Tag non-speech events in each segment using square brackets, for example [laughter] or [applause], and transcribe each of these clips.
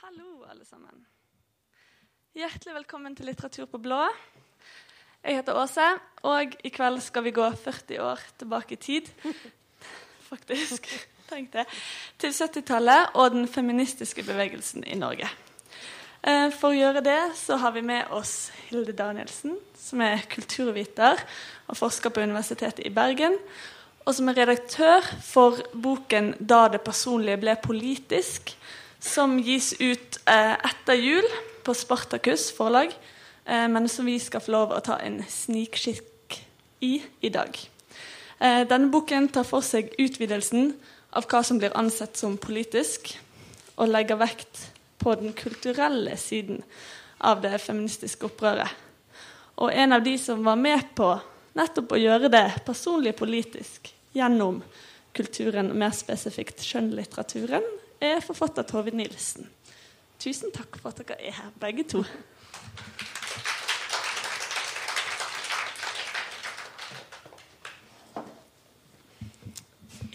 Hallo, alle sammen. Hjertelig velkommen til Litteratur på blå. Jeg heter Åse, og i kveld skal vi gå 40 år tilbake i tid. [laughs] Faktisk. Tenk det. Til 70-tallet og den feministiske bevegelsen i Norge. Eh, for å gjøre det så har vi med oss Hilde Danielsen, som er kulturviter og forsker på Universitetet i Bergen. Og som er redaktør for boken 'Da det personlige ble politisk', som gis ut eh, etter jul på Spartakus forlag, eh, men som vi skal få lov å ta en snikskikk i i dag. Eh, denne boken tar for seg utvidelsen av hva som blir ansett som politisk, og legger vekt på den kulturelle siden av det feministiske opprøret. Og en av de som var med på nettopp å gjøre det personlig politisk gjennom kulturen, mer spesifikt skjønnlitteraturen, er forfatter Tove Nilsen. Tusen takk for at dere er her, begge to.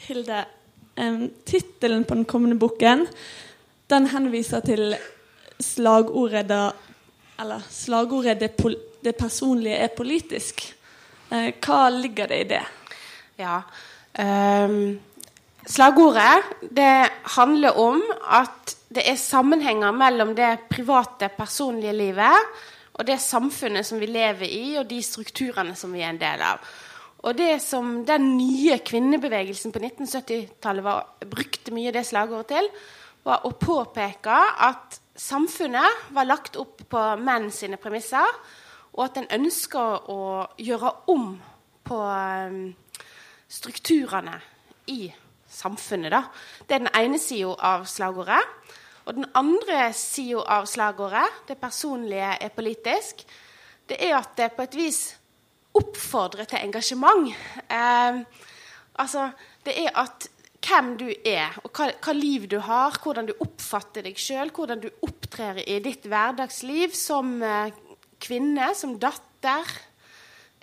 Hilde, um, tittelen på den kommende boken den henviser til slagordet da Eller slagordet det, pol, 'det personlige er politisk'. Uh, hva ligger det i det? Ja. Um, slagordet det handler om at det er sammenhenger mellom det private, personlige livet og det samfunnet som vi lever i, og de strukturene som vi er en del av. Og det som den nye kvinnebevegelsen på 1970-tallet brukte mye det slagordet til, var å påpeke at samfunnet var lagt opp på menn sine premisser, og at en ønsker å gjøre om på um, strukturene i samfunnet. Da. Det er den ene sida av slagordet. Og den andre sida av slagordet, det personlige er politisk, det er at det på et vis oppfordrer til engasjement. Eh, altså, det er at hvem du er, og hva, hva, liv du har, hvordan du oppfatter deg sjøl, hvordan du opptrer i ditt hverdagsliv som eh, kvinne, som datter,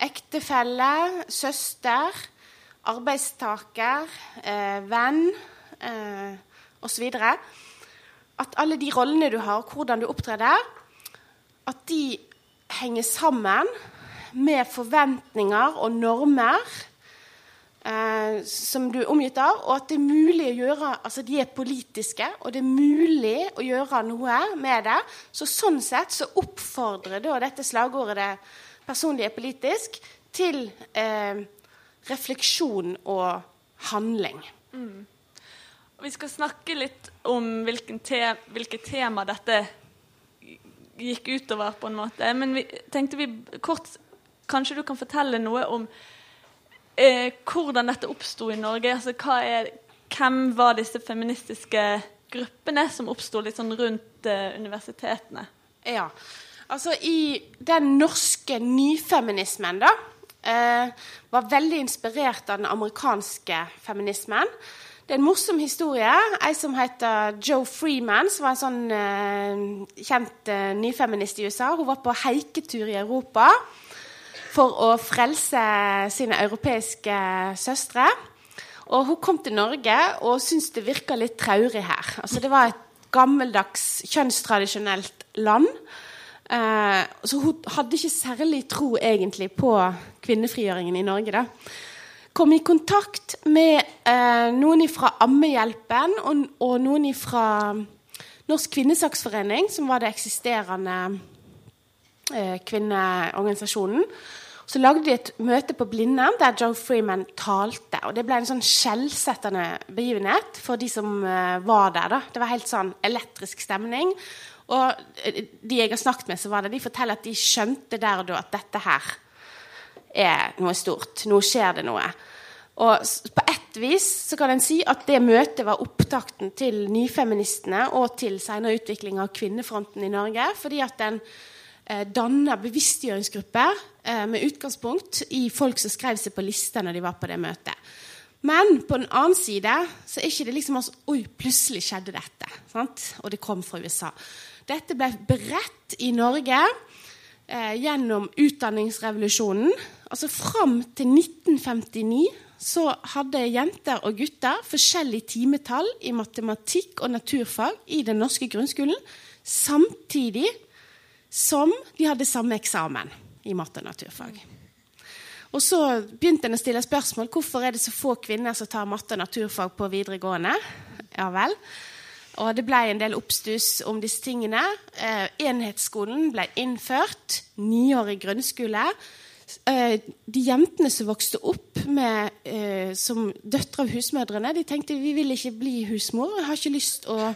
ektefelle, søster, arbeidstaker, eh, venn eh, osv. At alle de rollene du har, hvordan du opptrer der, at de henger sammen med forventninger og normer eh, som du er omgitt av, og at det er mulig å gjøre Altså, de er politiske, og det er mulig å gjøre noe med det. Så sånn sett så oppfordrer da dette slagordet 'det personlige er politisk' til eh, refleksjon og handling. Mm. Vi skal snakke litt om te hvilke tema dette gikk utover, på en måte. Men vi tenkte vi kort Kanskje du kan fortelle noe om eh, hvordan dette oppsto i Norge? Altså, er, hvem var disse feministiske gruppene som oppsto litt sånn rundt eh, universitetene? Ja, altså I den norske nyfeminismen, da var veldig inspirert av den amerikanske feminismen. Det er en morsom historie. Ei som heter Joe Freeman, som var en sånn eh, kjent eh, nyfeminist i USA. Hun var på heiketur i Europa for å frelse sine europeiske søstre. Og hun kom til Norge og syntes det virka litt traurig her. Altså, det var et gammeldags, kjønnstradisjonelt land. Eh, så hun hadde ikke særlig tro egentlig på kvinnefrigjøringen i Norge. da. Kom i kontakt med eh, noen fra Ammehjelpen og, og noen fra Norsk kvinnesaksforening, som var det eksisterende eh, kvinneorganisasjonen. Så lagde de et møte på Blindern der Joe Freeman talte. og Det ble en sånn skjellsettende begivenhet for de som uh, var der. da. Det var helt sånn elektrisk stemning. Og de jeg har snakket med, så var det, de forteller at de skjønte der og da at dette her er noe stort. Nå skjer det noe. Og på ett vis så kan en si at det møtet var opptakten til nyfeministene og til senere utvikling av kvinnefronten i Norge. fordi at den eh, danna bevisstgjøringsgrupper eh, med utgangspunkt i folk som skrev seg på lista når de var på det møtet. Men på den annen side så er ikke det liksom altså, Oi, plutselig skjedde dette. Sant? Og det kom fra USA. Dette ble beredt i Norge eh, gjennom utdanningsrevolusjonen. Altså Fram til 1959 så hadde jenter og gutter forskjellig timetall i matematikk og naturfag i den norske grunnskolen, samtidig som de hadde samme eksamen i matte og naturfag. Og så begynte en å stille spørsmål hvorfor er det så få kvinner som tar matte og naturfag på videregående. Ja vel. Og det ble en del oppstuss om disse tingene. Eh, enhetsskolen ble innført. Niårig grunnskole. Eh, de jentene som vokste opp med, eh, som døtre av husmødrene, de tenkte vi vil ikke bli husmor. Jeg har ikke lyst å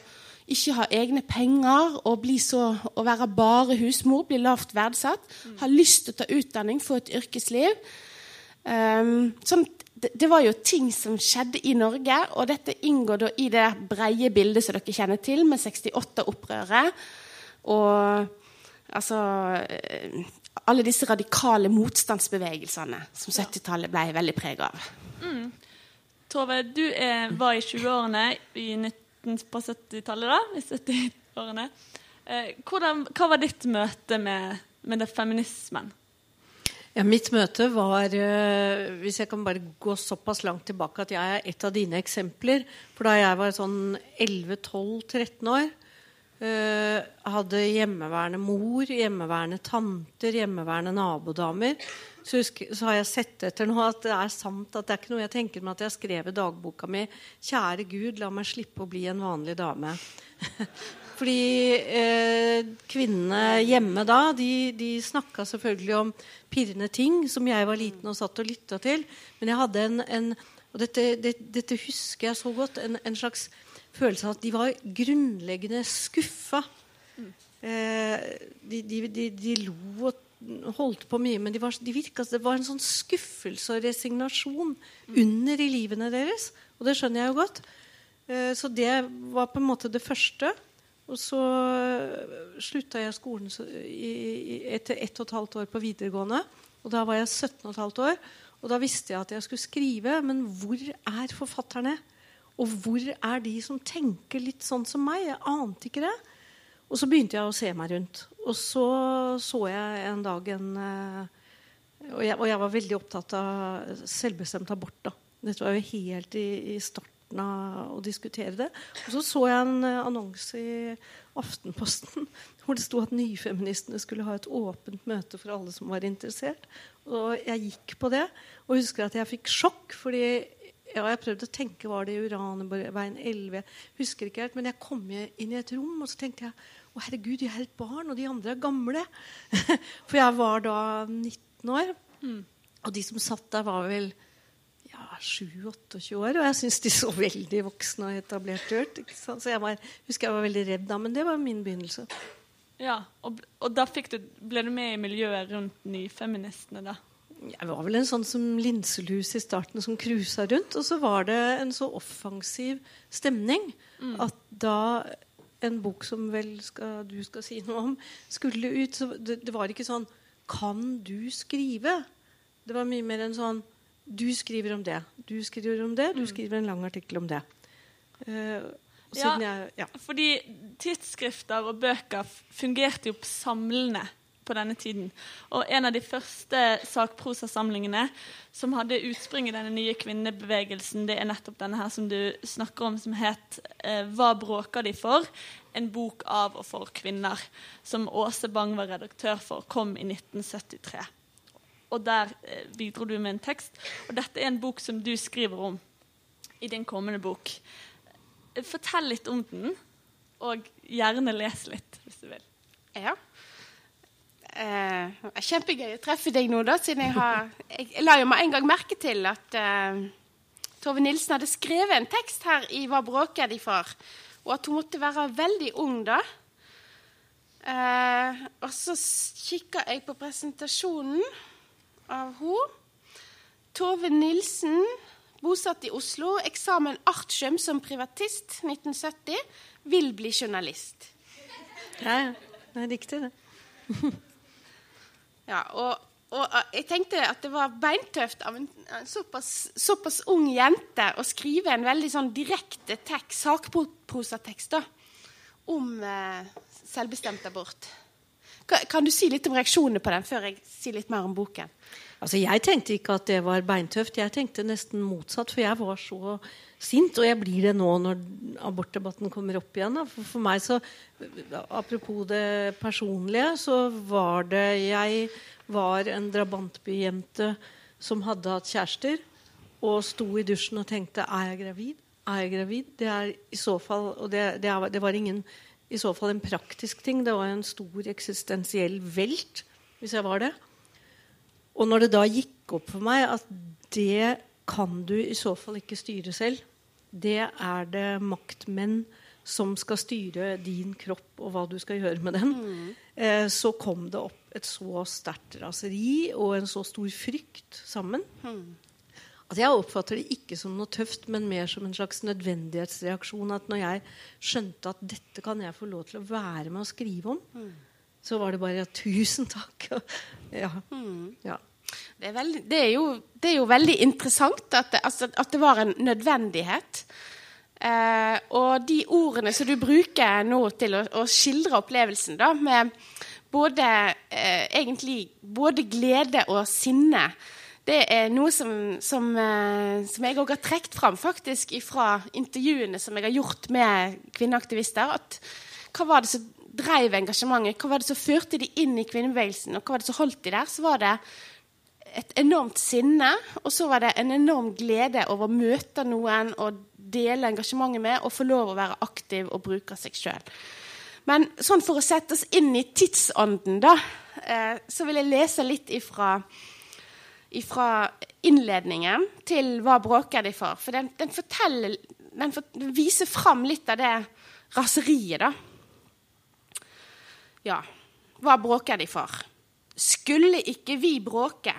ikke ha egne penger og så, å være bare husmor, bli lavt verdsatt. Har lyst til å ta utdanning, få et yrkesliv. Um, som, det, var jo ting som skjedde i Norge, og dette inngår da i det breie bildet som dere kjenner til, med 68-opprøret. Og altså Alle disse radikale motstandsbevegelsene som 70-tallet ble veldig preget av. Mm. Tove, du er, var i 20-årene på 70-tallet, da. I 70-årene. Eh, hva var ditt møte med, med det feminismen? Ja, mitt møte var uh, Hvis jeg kan bare gå såpass langt tilbake at jeg er et av dine eksempler. For da jeg var sånn 11-12-13 år, uh, hadde hjemmeværende mor, hjemmeværende tanter, hjemmeværende nabodamer. Så, husker, så, har jeg sett etter nå at det er sant at det er ikke noe jeg tenker meg at jeg har skrevet dagboka mi 'Kjære Gud, la meg slippe å bli en vanlig dame'. [laughs] Fordi eh, kvinnene hjemme da de, de snakka selvfølgelig om pirrende ting som jeg var liten og satt og lytta til. Men jeg hadde en, en Og dette, det, dette, husker jeg så godt. En, en, slags følelse av at de var grunnleggende skuffa. Eh, de, de, de, lo og holdt på mye, men de, var, de virka, det var en sånn skuffelse og resignasjon under i livene deres. Og det skjønner jeg jo godt. Eh, så det var på en måte det første. Og så øh, slutta jeg skolen etter ett og et halvt år på videregående. Og da var jeg 17 15 år. Og da visste jeg at jeg skulle skrive. Men hvor er forfatterne? Og hvor er de som tenker litt sånn som meg? Jeg ante ikke det. Og så begynte jeg å se meg rundt. Og så så jeg en dag en øh, og jeg, og jeg var veldig opptatt av selvbestemt abort. da. Dette var jo helt i, i starten åpna å diskutere det. Og så så jeg en uh, annonse i Aftenposten [laughs] hvor det sto at nyfeministene skulle ha et åpent møte for alle som var interessert. Og jeg gikk på det og husker at jeg fikk sjokk. fordi ja, jeg prøvde å tenke var det i Uraneveien 11. Husker ikke helt, Men jeg kom inn i et rom og så tenkte jeg å herregud, jeg er et barn, og de andre er gamle. [laughs] For jeg var da 19 år. Mm. Og de som satt der, var vel ja, 7-28 år, og jeg syntes de så veldig voksne og etablerte ut. Så jeg var, husker jeg var veldig redd da, men det var min begynnelse. Ja, Og, og da du, ble du med i miljøet rundt nyfeministene, da? Jeg var vel en sånn som linselus i starten som cruisa rundt. Og så var det en så offensiv stemning mm. at da en bok som vel skal, du skal si noe om, skulle ut så det, det var ikke sånn Kan du skrive? Det var mye mer en sånn du skriver om det, du skriver om det, du mm. skriver en lang artikkel om det. Uh, ja, jeg, ja, fordi tidsskrifter og bøker fungerte jo samlende på denne tiden. Og en av de første sakprosasamlingene som hadde utspring i denne nye kvinnebevegelsen, det er nettopp denne her som du snakker om, som het eh, 'Hva bråker de for?' En bok av og for kvinner, som Åse Bang var redaktør for, kom i 1973 og der eh, bidro du med en tekst. Og dette er en bok som du skriver om i din kommende bok. Fortell litt om den, og gjerne les litt, hvis du vil. Ja. Eh, kjempegøy å treffe deg nå, da, siden jeg har [laughs] Jeg la jo meg en gang merke til at eh, Tove Nilsen hadde skrevet en tekst her i 'Hva bråker de for?' og at hun måtte være veldig ung da. Eh, og så kikka jeg på presentasjonen av henne. Tove Nilsen, bosatt i Oslo, eksamen artium som privatist 1970, vil bli journalist. Ja. Det er riktig, det. ja, og, og, jeg tenkte at det var beintøft av en, en såpass, såpass, ung jente å skrive en veldig sånn direkte tekst, sakprosatekst da, om eh, selvbestemt abort. Kan du si litt om reaksjonene på den før jeg sier litt mer om boken? Altså, Jeg tenkte ikke at det var beintøft. Jeg tenkte nesten motsatt. For jeg var så sint, og jeg blir det nå når abortdebatten kommer opp igjen. For, for, meg så, Apropos det personlige, så var det Jeg var en drabantbyjente som hadde hatt kjærester, og sto i dusjen og tenkte Er jeg gravid? Er jeg gravid? Det er i så fall Og det, det, det var ingen i så fall en praktisk ting. Det var en stor eksistensiell velt, hvis jeg var det. Og når det da gikk opp for meg at det kan du i så fall ikke styre selv, det er det maktmenn som skal styre din kropp og hva du skal gjøre med den, mm. eh, så kom det opp et så sterkt raseri og en så stor frykt sammen. Mm. At jeg oppfatter det ikke som noe tøft, men mer som en slags nødvendighetsreaksjon. At når jeg skjønte at dette kan jeg få lov til å være med å skrive om, mm. så var det bare ja, tusen takk. [laughs] ja. Mm. ja. Det, er veldig, det, er jo, det, er jo, veldig interessant at det, altså, at det var en nødvendighet. Eh, og de ordene som du bruker nå til å, å skildre opplevelsen, da, med både, eh, egentlig, både glede og sinne det er noe som, som, eh, som jeg òg har trukket fram faktisk fra intervjuene som jeg har gjort med kvinneaktivister. at Hva var det som drev engasjementet? Hva var det som førte de inn i kvinnebevegelsen? Og hva var det som holdt de der? Så var det et enormt sinne, og så var det en enorm glede over å møte noen og dele engasjementet med og få lov å være aktiv og bruke seg sjøl. Men sånn for å sette oss inn i tidsånden, da, eh, så vil jeg lese litt ifra, ifra innledningen til 'Hva bråker de for?' For den, den, forteller, den, for, den viser fram litt av det raseriet, da. Ja. Hva bråker de for? Skulle ikke vi bråke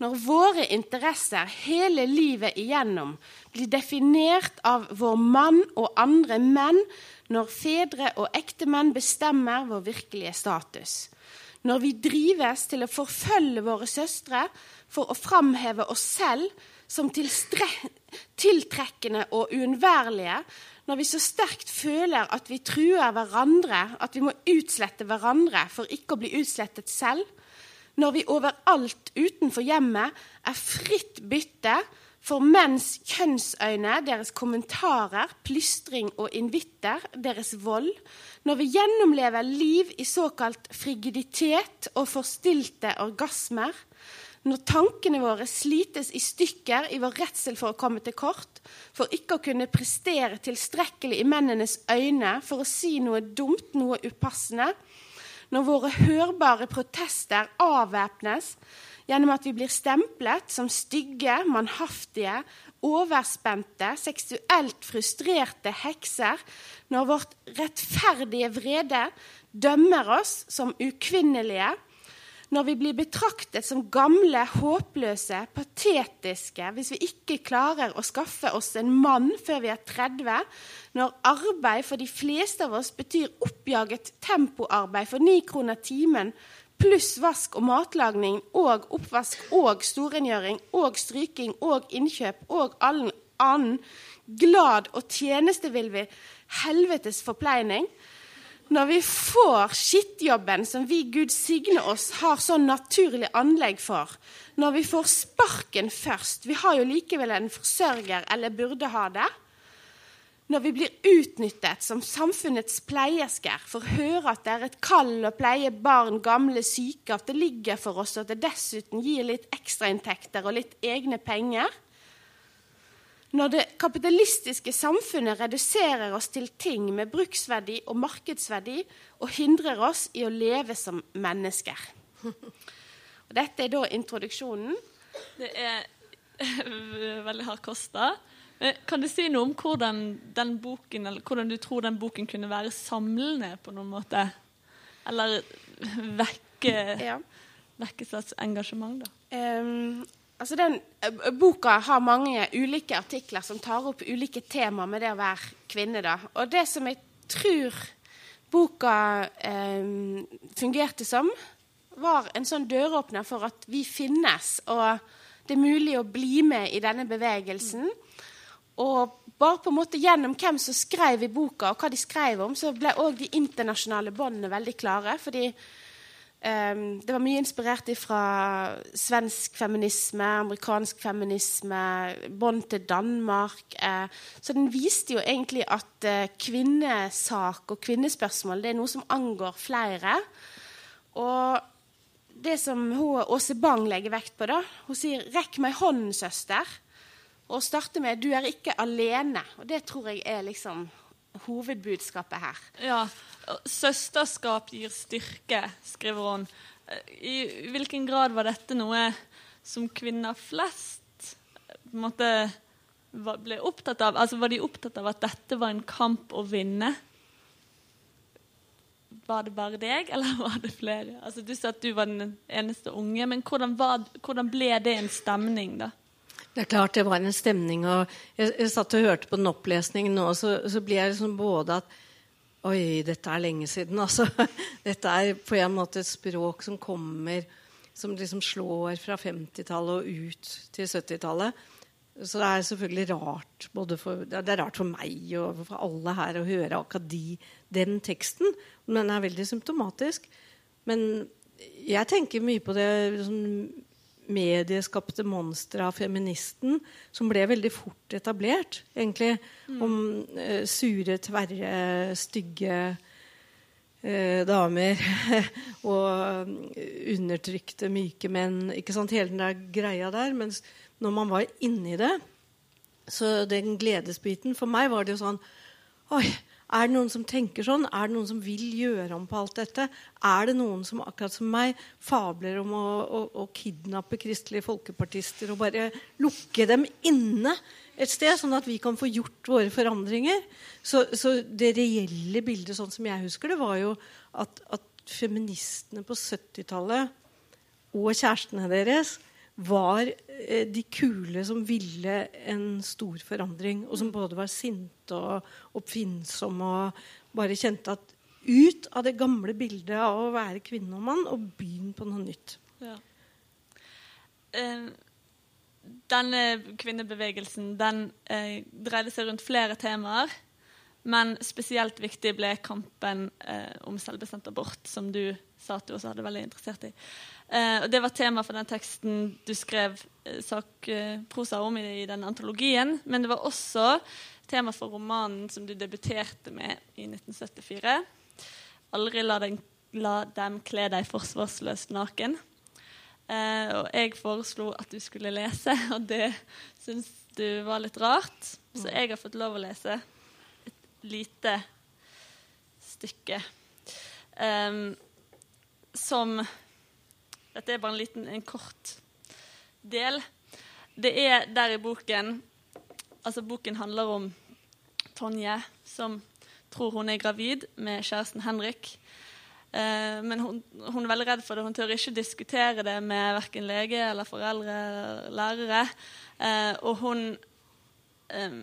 når våre interesser hele livet igjennom blir definert av vår mann og andre menn, når fedre og ektemenn bestemmer vår virkelige status? Når vi drives til å forfølge våre søstre for å framheve oss selv som tiltrekkende og uunnværlige, når vi så sterkt føler at vi truer hverandre, at vi må utslette hverandre for ikke å bli utslettet selv, når vi overalt utenfor hjemmet er fritt bytte for menns kjønnsøyne, deres kommentarer, plystring og invitter, deres vold, når vi gjennomlever liv i såkalt frigiditet og forstilte orgasmer, når tankene våre slites i stykker i vår redsel for å komme til kort, for ikke å kunne prestere tilstrekkelig i mennenes øyne, for å si noe dumt, noe upassende, når våre hørbare protester avvæpnes gjennom at vi blir stemplet som stygge, mannhaftige, overspente, seksuelt frustrerte hekser, når vårt rettferdige vrede dømmer oss som ukvinnelige, når vi blir betraktet som gamle, håpløse, patetiske hvis vi ikke klarer å skaffe oss en mann før vi er 30, når arbeid for de fleste av oss betyr oppjaget tempoarbeid for ni kroner timen pluss vask og matlagning og oppvask og storrengjøring og stryking og innkjøp og all annen glad og tjenestevillig helvetes forpleining, når vi får skittjobben som vi, Gud signe oss, har sånn naturlig anlegg for, når vi får sparken først Vi har jo likevel en forsørger, eller burde ha det. Når vi blir utnyttet som samfunnets pleiersker, å høre at det er et kall å pleie barn, gamle, syke, at det ligger for oss, og at det dessuten gir litt ekstrainntekter og litt egne penger når det kapitalistiske samfunnet reduserer oss til ting med bruksverdi og markedsverdi og hindrer oss i å leve som mennesker. Og dette er da introduksjonen. Det er [laughs] veldig hardt kosta. Kan du si noe om hvordan, den boken, eller hvordan du tror den boken kunne være samlende på noen måte? Eller [laughs] vekke, ja. vekke slags engasjement, da? Um, Altså den, eh, boka har mange ulike artikler som tar opp ulike temaer med det å være kvinne. Da. Og det som jeg tror boka eh, fungerte som, var en sånn døråpner for at vi finnes, og det er mulig å bli med i denne bevegelsen. Og bare på en måte gjennom hvem som skrev i boka, og hva de skrev om, så ble òg de internasjonale båndene veldig klare. fordi Um, det var mye inspirert fra svensk feminisme, amerikansk feminisme, bånd til Danmark. Uh, så den viste jo egentlig at uh, kvinnesak og kvinnespørsmål det er noe som angår flere. Og det som hun, Åse Bang legger vekt på, da, hun sier 'rekk meg hånden, søster', og starter med 'du er ikke alene'. Og det tror jeg er liksom hovedbudskapet her. Ja. Søsterskap gir styrke, skriver hun. I hvilken grad var dette noe som kvinner flest måte, ble opptatt av? Altså, var de opptatt av at dette var en kamp å vinne? Var det bare deg, eller [laughs] var det flere? Altså, du sa at du var den eneste unge, men hvordan, var, hvordan ble det en stemning, da? Det er klart det var en stemning. og Jeg, jeg satt og hørte på den opplesningen nå, så, så blir jeg liksom både at Oi, dette er lenge siden, altså. [laughs] Dette er på en måte et språk som kommer Som liksom slår fra 50-tallet og ut til 70-tallet. Så det er selvfølgelig rart for, det er rart for meg og for alle her å høre akkurat de, den teksten. Men den er veldig symptomatisk. Men jeg tenker mye på det liksom, medieskapte monsteret av feministen, som ble veldig fort etablert, egentlig, mm. om uh, sure, tverre, stygge uh, damer [laughs] og undertrykte, myke menn. ikke sant, Hele den der greia der. Mens når man var inni det, så den gledesbiten For meg var det jo sånn Oi, er det noen som tenker sånn? Er det noen som vil gjøre om på alt dette? Er det noen som akkurat som meg fabler om å, å, å kidnappe kristelige folkepartister og bare lukke dem inne et sted, sånn at vi kan få gjort våre forandringer? Så, så det reelle bildet, sånn som jeg husker det, var jo at, at feministene på 70-tallet og kjærestene deres var eh, de kule som ville en stor forandring, og som både var sinte og oppfinnsomme og bare kjente at ut av det gamle bildet av å være kvinne og mann og begynn på noe nytt. Ja. Eh, denne kvinnebevegelsen den eh, dreide seg rundt flere temaer. Men spesielt viktig ble kampen eh, om selvbestemt abort, som du sa at du også hadde veldig interessert i. Eh, og Det var tema for den teksten du skrev eh, sakprosa om i, i den antologien. Men det var også tema for romanen som du debuterte med i 1974. 'Aldri la, den, la dem kle deg forsvarsløst naken'. Eh, og jeg foreslo at du skulle lese, [laughs] og det syns du var litt rart. Så jeg har fått lov å lese lite stykke um, som dette er bare en liten, en kort del. Det er der i boken Altså, boken handler om Tonje som tror hun er gravid med kjæresten Henrik. Eh, men hun, hun, er veldig redd for det. Hun tør ikke diskutere det med verken lege eller foreldre eller lærere. Eh, og hun, eh,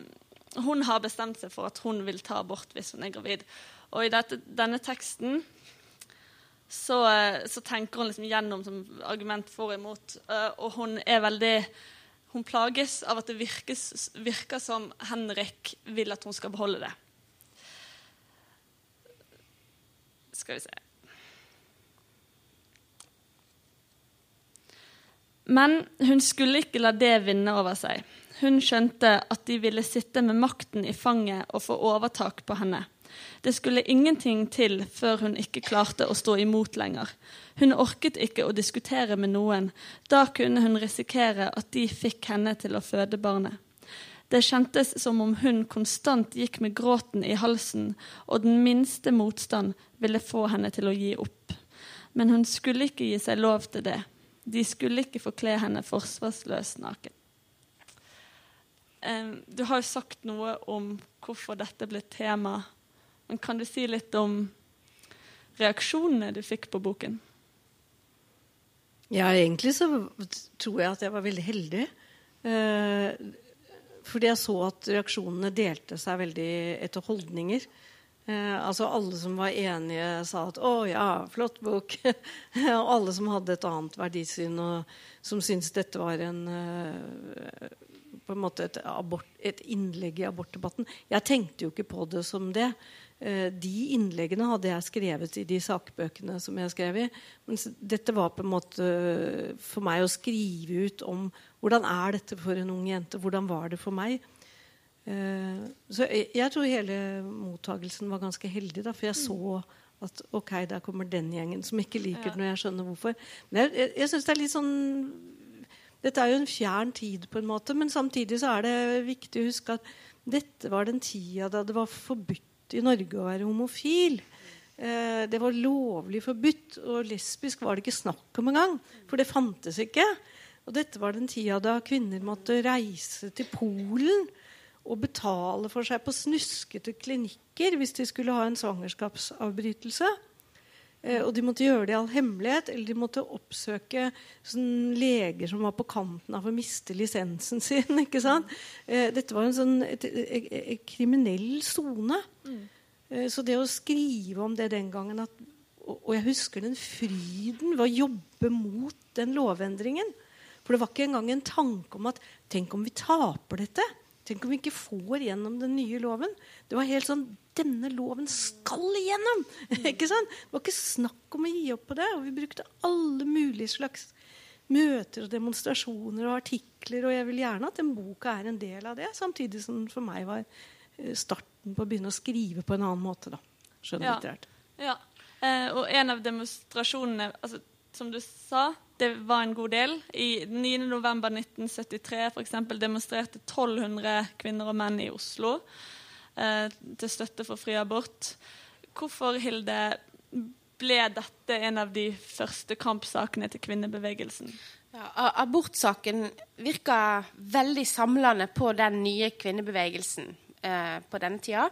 hun har bestemt seg for at hun vil ta abort hvis hun er gravid. Og i dette, denne teksten så, så, tenker hun liksom gjennom som argument for og imot. Uh, og hun er veldig Hun plages av at det virkes, virker som Henrik vil at hun skal beholde det. Skal vi se Men hun skulle ikke la det vinne over seg. Hun skjønte at de ville sitte med makten i fanget og få overtak på henne. Det skulle ingenting til før hun ikke klarte å stå imot lenger. Hun orket ikke å diskutere med noen. Da kunne hun risikere at de fikk henne til å føde barnet. Det kjentes som om hun konstant gikk med gråten i halsen, og den minste motstand ville få henne til å gi opp. Men hun skulle ikke gi seg lov til det. De skulle ikke forkle henne forsvarsløs naken. Du har jo sagt noe om hvorfor dette ble tema men kan du si litt om reaksjonene du fikk på boken? Ja, egentlig så tror jeg at jeg var veldig heldig. Eh, fordi jeg så at reaksjonene delte seg veldig etter holdninger. Eh, altså Alle som var enige, sa at 'å ja, flott bok'. [laughs] og alle som hadde et annet verdisyn, og som syntes dette var en eh, på en måte et, abort, et innlegg i abortdebatten. Jeg tenkte jo ikke på det som det. Eh, de innleggene hadde jeg skrevet i de sakbøkene som jeg skrev i. Men dette var på en måte for meg å skrive ut om hvordan er dette for en ung jente. Hvordan var det for meg? Eh, så jeg, tror hele mottagelsen var ganske heldig, da, for jeg så at ok, der kommer den gjengen som ikke liker det når jeg skjønner hvorfor. Men jeg, jeg, jeg synes det er litt sånn Dette er jo en fjern tid, på en måte, men samtidig så er det viktig å huske at dette var den tida da det var forbudt i Norge å være homofil. Eh, det var lovlig forbudt, og lesbisk var det ikke snakk om engang. For det fantes ikke. Og dette var den tida da kvinner måtte reise til Polen og betale for seg på snuskete klinikker hvis de skulle ha en svangerskapsavbrytelse. Eh, og de måtte gjøre det i all hemmelighet, eller de måtte oppsøke sånn, leger som var på kanten av å miste lisensen sin. [laughs] ikke sant? Eh, dette var en sånn et, et, et, kriminell sone. Mm. Eh, så det å skrive om det den gangen at, og jeg husker den fryden ved å jobbe mot den lovendringen. For det var ikke engang en tanke om at tenk om vi taper dette. Tenk om vi ikke får gjennom den nye loven. Det var helt sånn Denne loven skal igjennom! [laughs] ikke sant? Det var ikke snakk om å gi opp på det. Og vi brukte alle mulige slags møter og demonstrasjoner og artikler. Og jeg vil gjerne at den boka er en del av det, samtidig som den for meg var eh, starten på å begynne å skrive på en annen måte. da. Skjønner Ja. ja. Eh, og en av demonstrasjonene altså, Som du sa, det var en god del. I 9.11.1973 for eksempel, demonstrerte 1200 kvinner og menn i Oslo eh, til støtte for fri abort. Hvorfor, Hilde, ble dette en av de første kampsakene til kvinnebevegelsen? Ja, abortsaken virka veldig samlende på den nye kvinnebevegelsen eh, på denne tida.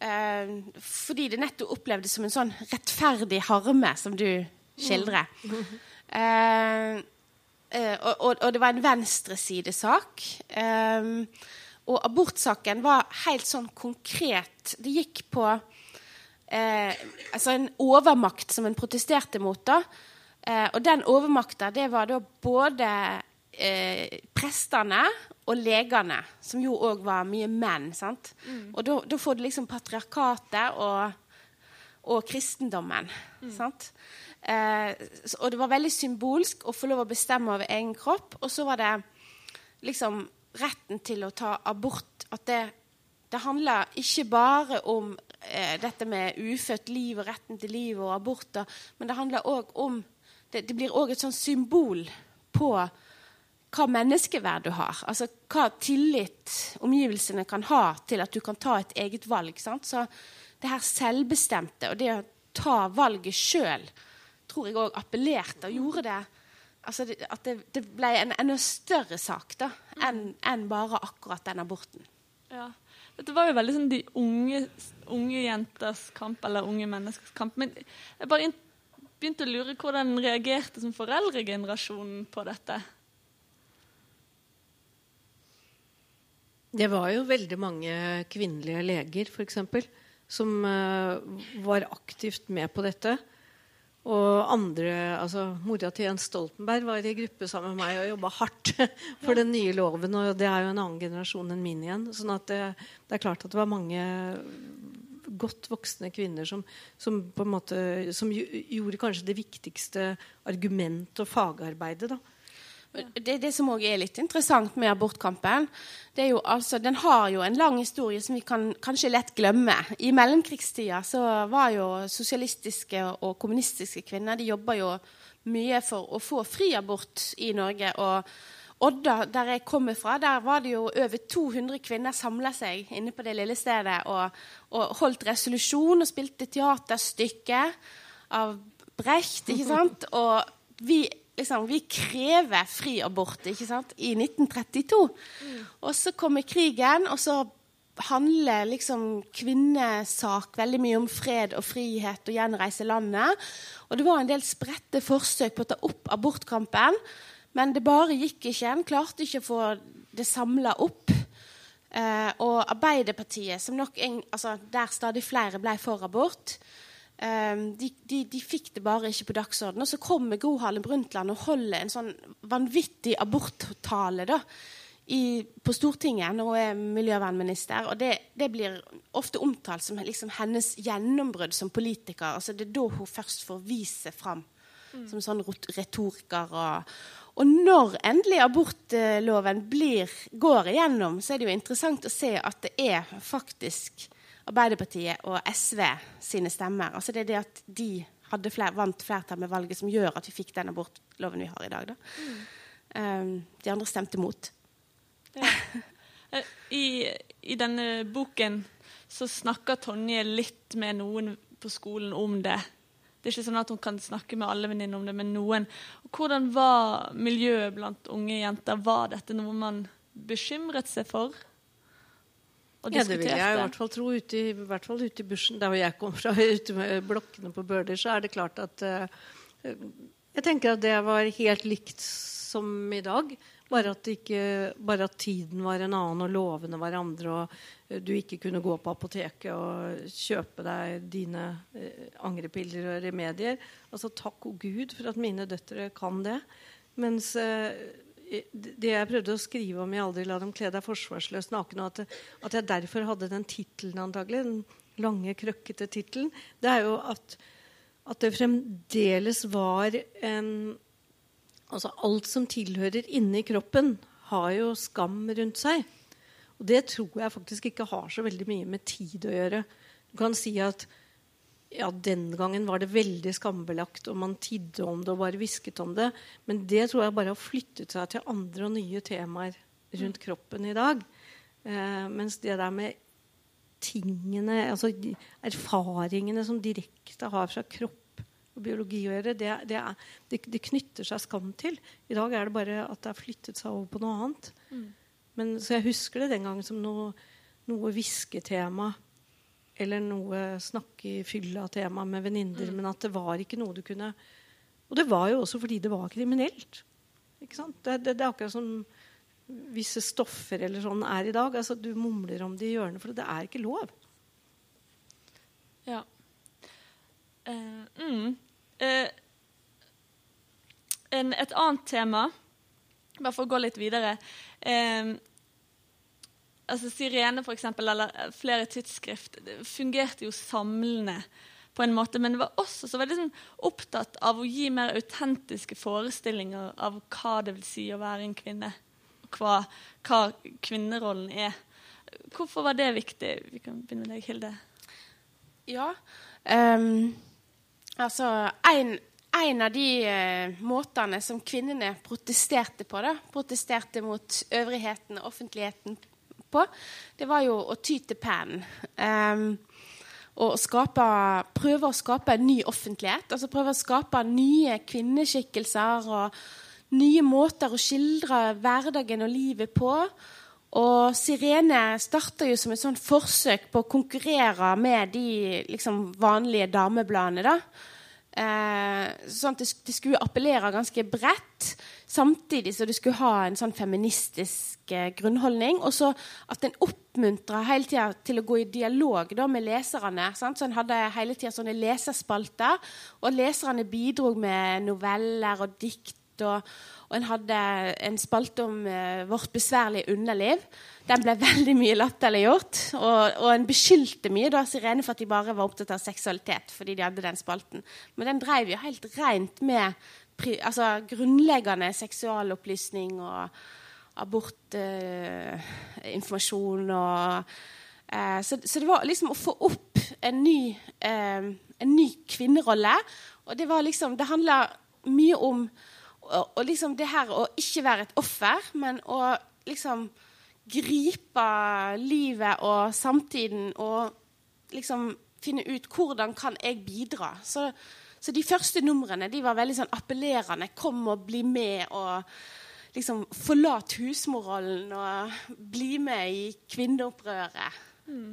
Eh, fordi det nettopp opplevdes som en sånn rettferdig harme, som du skildrer. Mm. [laughs] Eh, eh, og, og, det var en venstresidesak. Eh, og abortsaken var helt sånn konkret. Det gikk på eh, altså en overmakt som en protesterte mot. da. Eh, og den overmakta, det var da både eh, prestene og legene, som jo òg var mye menn. sant? Mm. Og da får du liksom patriarkatet og, og kristendommen. Mm. sant? Eh, og det var veldig symbolsk å få lov å bestemme over egen kropp. Og så var det liksom retten til å ta abort. At det, det handla ikke bare om eh, dette med ufødt liv og retten til liv og aborter, men det handla òg om det, det, blir òg et sånn symbol på hva menneskeverd du har. Altså hva tillit omgivelsene kan ha til at du kan ta et eget valg. Sant? Så det her selvbestemte og det å ta valget sjøl tror jeg òg appellerte og gjorde det altså det, At det, det, ble en enda større sak da, enn en bare akkurat den aborten. Ja. Dette var jo veldig sånn de unge, unge jenters kamp, eller unge menneskers kamp. Men jeg bare begynte å lure hvordan reagerte som foreldregenerasjonen på dette. Det var jo veldig mange kvinnelige leger, f.eks., som uh, var aktivt med på dette. Og andre, altså Mora til Jens Stoltenberg var i gruppe sammen med meg og jobba hardt [laughs] for den nye loven. Og det er jo en annen generasjon enn min igjen. sånn at det, det er klart at det var mange godt voksne kvinner som, som på en måte, som gjorde kanskje det viktigste argument- og fagarbeidet. da det, det som òg er litt interessant med abortkampen, det er jo altså, den har jo en lang historie som vi kan kanskje lett glemme. I mellomkrigstida så var jo sosialistiske og kommunistiske kvinner de jobba jo mye for å få fri abort i Norge. og Odda, der jeg kommer fra, der var det jo over 200 kvinner samla seg inne på det lille stedet og, og holdt resolusjon og spilte teaterstykke av Brecht. ikke [laughs] sant? Og vi liksom, Vi krever fri abort ikke sant? i 1932. Mm. Og så kommer krigen, og så handler liksom kvinnesak veldig mye om fred og frihet og gjenreise landet. Og det var en del spredte forsøk på å ta opp abortkampen. Men det bare gikk ikke. En klarte ikke å få det samla opp. Eh, og Arbeiderpartiet, som nok en, altså, der stadig flere ble for abort, de, de, de, fikk det bare ikke på dagsordenen. Og så kommer Gro Harlem Brundtland og holder en sånn vanvittig aborttale da, i, på Stortinget når hun er miljøvernminister. Og det, det blir ofte omtalt som liksom hennes gjennombrudd som politiker. altså Det er da hun først får vise fram mm. som sånn retoriker. Og, og når endelig abortloven blir, går igjennom, så er det jo interessant å se at det er faktisk Arbeiderpartiet og SV sine stemmer. Altså Det er det at de hadde fler, vant flertall med valget som gjør at vi fikk den abortloven vi har i dag. Mm. Um, de andre stemte mot. Ja. Eh, I, I, denne boken så snakker Tonje litt med noen på skolen om det. Det er ikke sånn at hun kan snakke med alle venninner om det, men noen. Og hvordan var miljøet blant unge jenter? Var dette noe man bekymret seg for? Ja, det vil jeg i hvert fall tro. Ute i, i hvert fall ute i bushen, der hvor jeg kommer fra, [laughs] ute med blokkene på Bøler, så er det klart at uh, Jeg tenker at det var helt likt som i dag. Bare at, ikke, bare at, tiden var en annen, og lovene var andre, og du ikke kunne gå på apoteket og kjøpe deg dine uh, angrepiller og remedier. Altså Takk og Gud for at mine døtre kan det. Mens det jeg prøvde å skrive om i 'Aldri la dem kle deg forsvarsløst naken', og at, at, jeg derfor hadde den tittelen, antagelig, den lange, krøkkete tittelen, det er jo at, at, det fremdeles var en Altså alt som tilhører inni kroppen, har jo skam rundt seg. Og det tror jeg faktisk ikke har så veldig mye med tid å gjøre. Du kan si at ja, Den gangen var det veldig skambelagt, og man tidde om det og bare hvisket om det. Men det tror jeg bare har flyttet seg til andre og nye temaer rundt kroppen i dag. Eh, mens det der med tingene, altså erfaringene som direkte har fra kropp og biologi å gjøre, det, det, er, det, det, knytter seg skam til. I dag er det bare at det har flyttet seg over på noe annet. Mm. Men, så jeg husker det den gangen som noe, noe hvisketema eller noe snakke i fylla-tema med venninner, mm. men at det var ikke noe du kunne Og det var jo også fordi det var kriminelt. Ikke sant? Det, det, det er akkurat som visse stoffer eller sånn er i dag. Altså, du mumler om det i hjørnet, for det er ikke lov. Ja. Uh, mm. uh, en, et annet tema, bare for å gå litt videre uh, altså Sirene, for eksempel, eller eh, flere tidsskrift, fungerte jo samlende på en måte, men det var også så veldig sånn, opptatt av å gi mer autentiske forestillinger av hva det vil si å være en kvinne. Og hva, hva kvinnerollen er. Hvorfor var det viktig? Vi kan begynne med deg, Hilde. Ja, um, altså en, en, av de eh, måtene som kvinnene protesterte på, da, protesterte mot øvrigheten offentligheten på, det var jo å ty til pennen. Um, og skape, prøve å skape en ny offentlighet. altså Prøve å skape nye kvinneskikkelser og nye måter å skildre hverdagen og livet på. Og Sirene starta jo som et sånt forsøk på å konkurrere med de liksom, vanlige damebladene. da. Eh, sånn at det, skulle appellere ganske bredt, samtidig som du skulle ha en sånn feministisk eh, grunnholdning. Og så at en oppmuntra hele tida til å gå i dialog da, med leserne. Sant? Så en hadde hele tida sånne leserspalter, og leserne bidro med noveller og dikt. og og en hadde en spalte om eh, vårt besværlige underliv. Den ble [laughs] veldig mye latterliggjort. Og, og en beskyldte mye da Sirene for at de bare var opptatt av seksualitet. fordi de hadde den spalten. Men den drev jo helt rent med altså, grunnleggende seksualopplysning og abortinformasjon. eh, og, eh, så, så, det var liksom å få opp en ny, eh, en ny kvinnerolle. Og det var liksom Det handla mye om og, og liksom det her å ikke være et offer, men å liksom gripe livet og samtiden og liksom finne ut hvordan kan jeg bidra. Så, så de første numrene de var veldig sånn appellerende. Kom og bli med. og liksom Forlat husmorrollen og bli med i kvinneopprøret. Mm.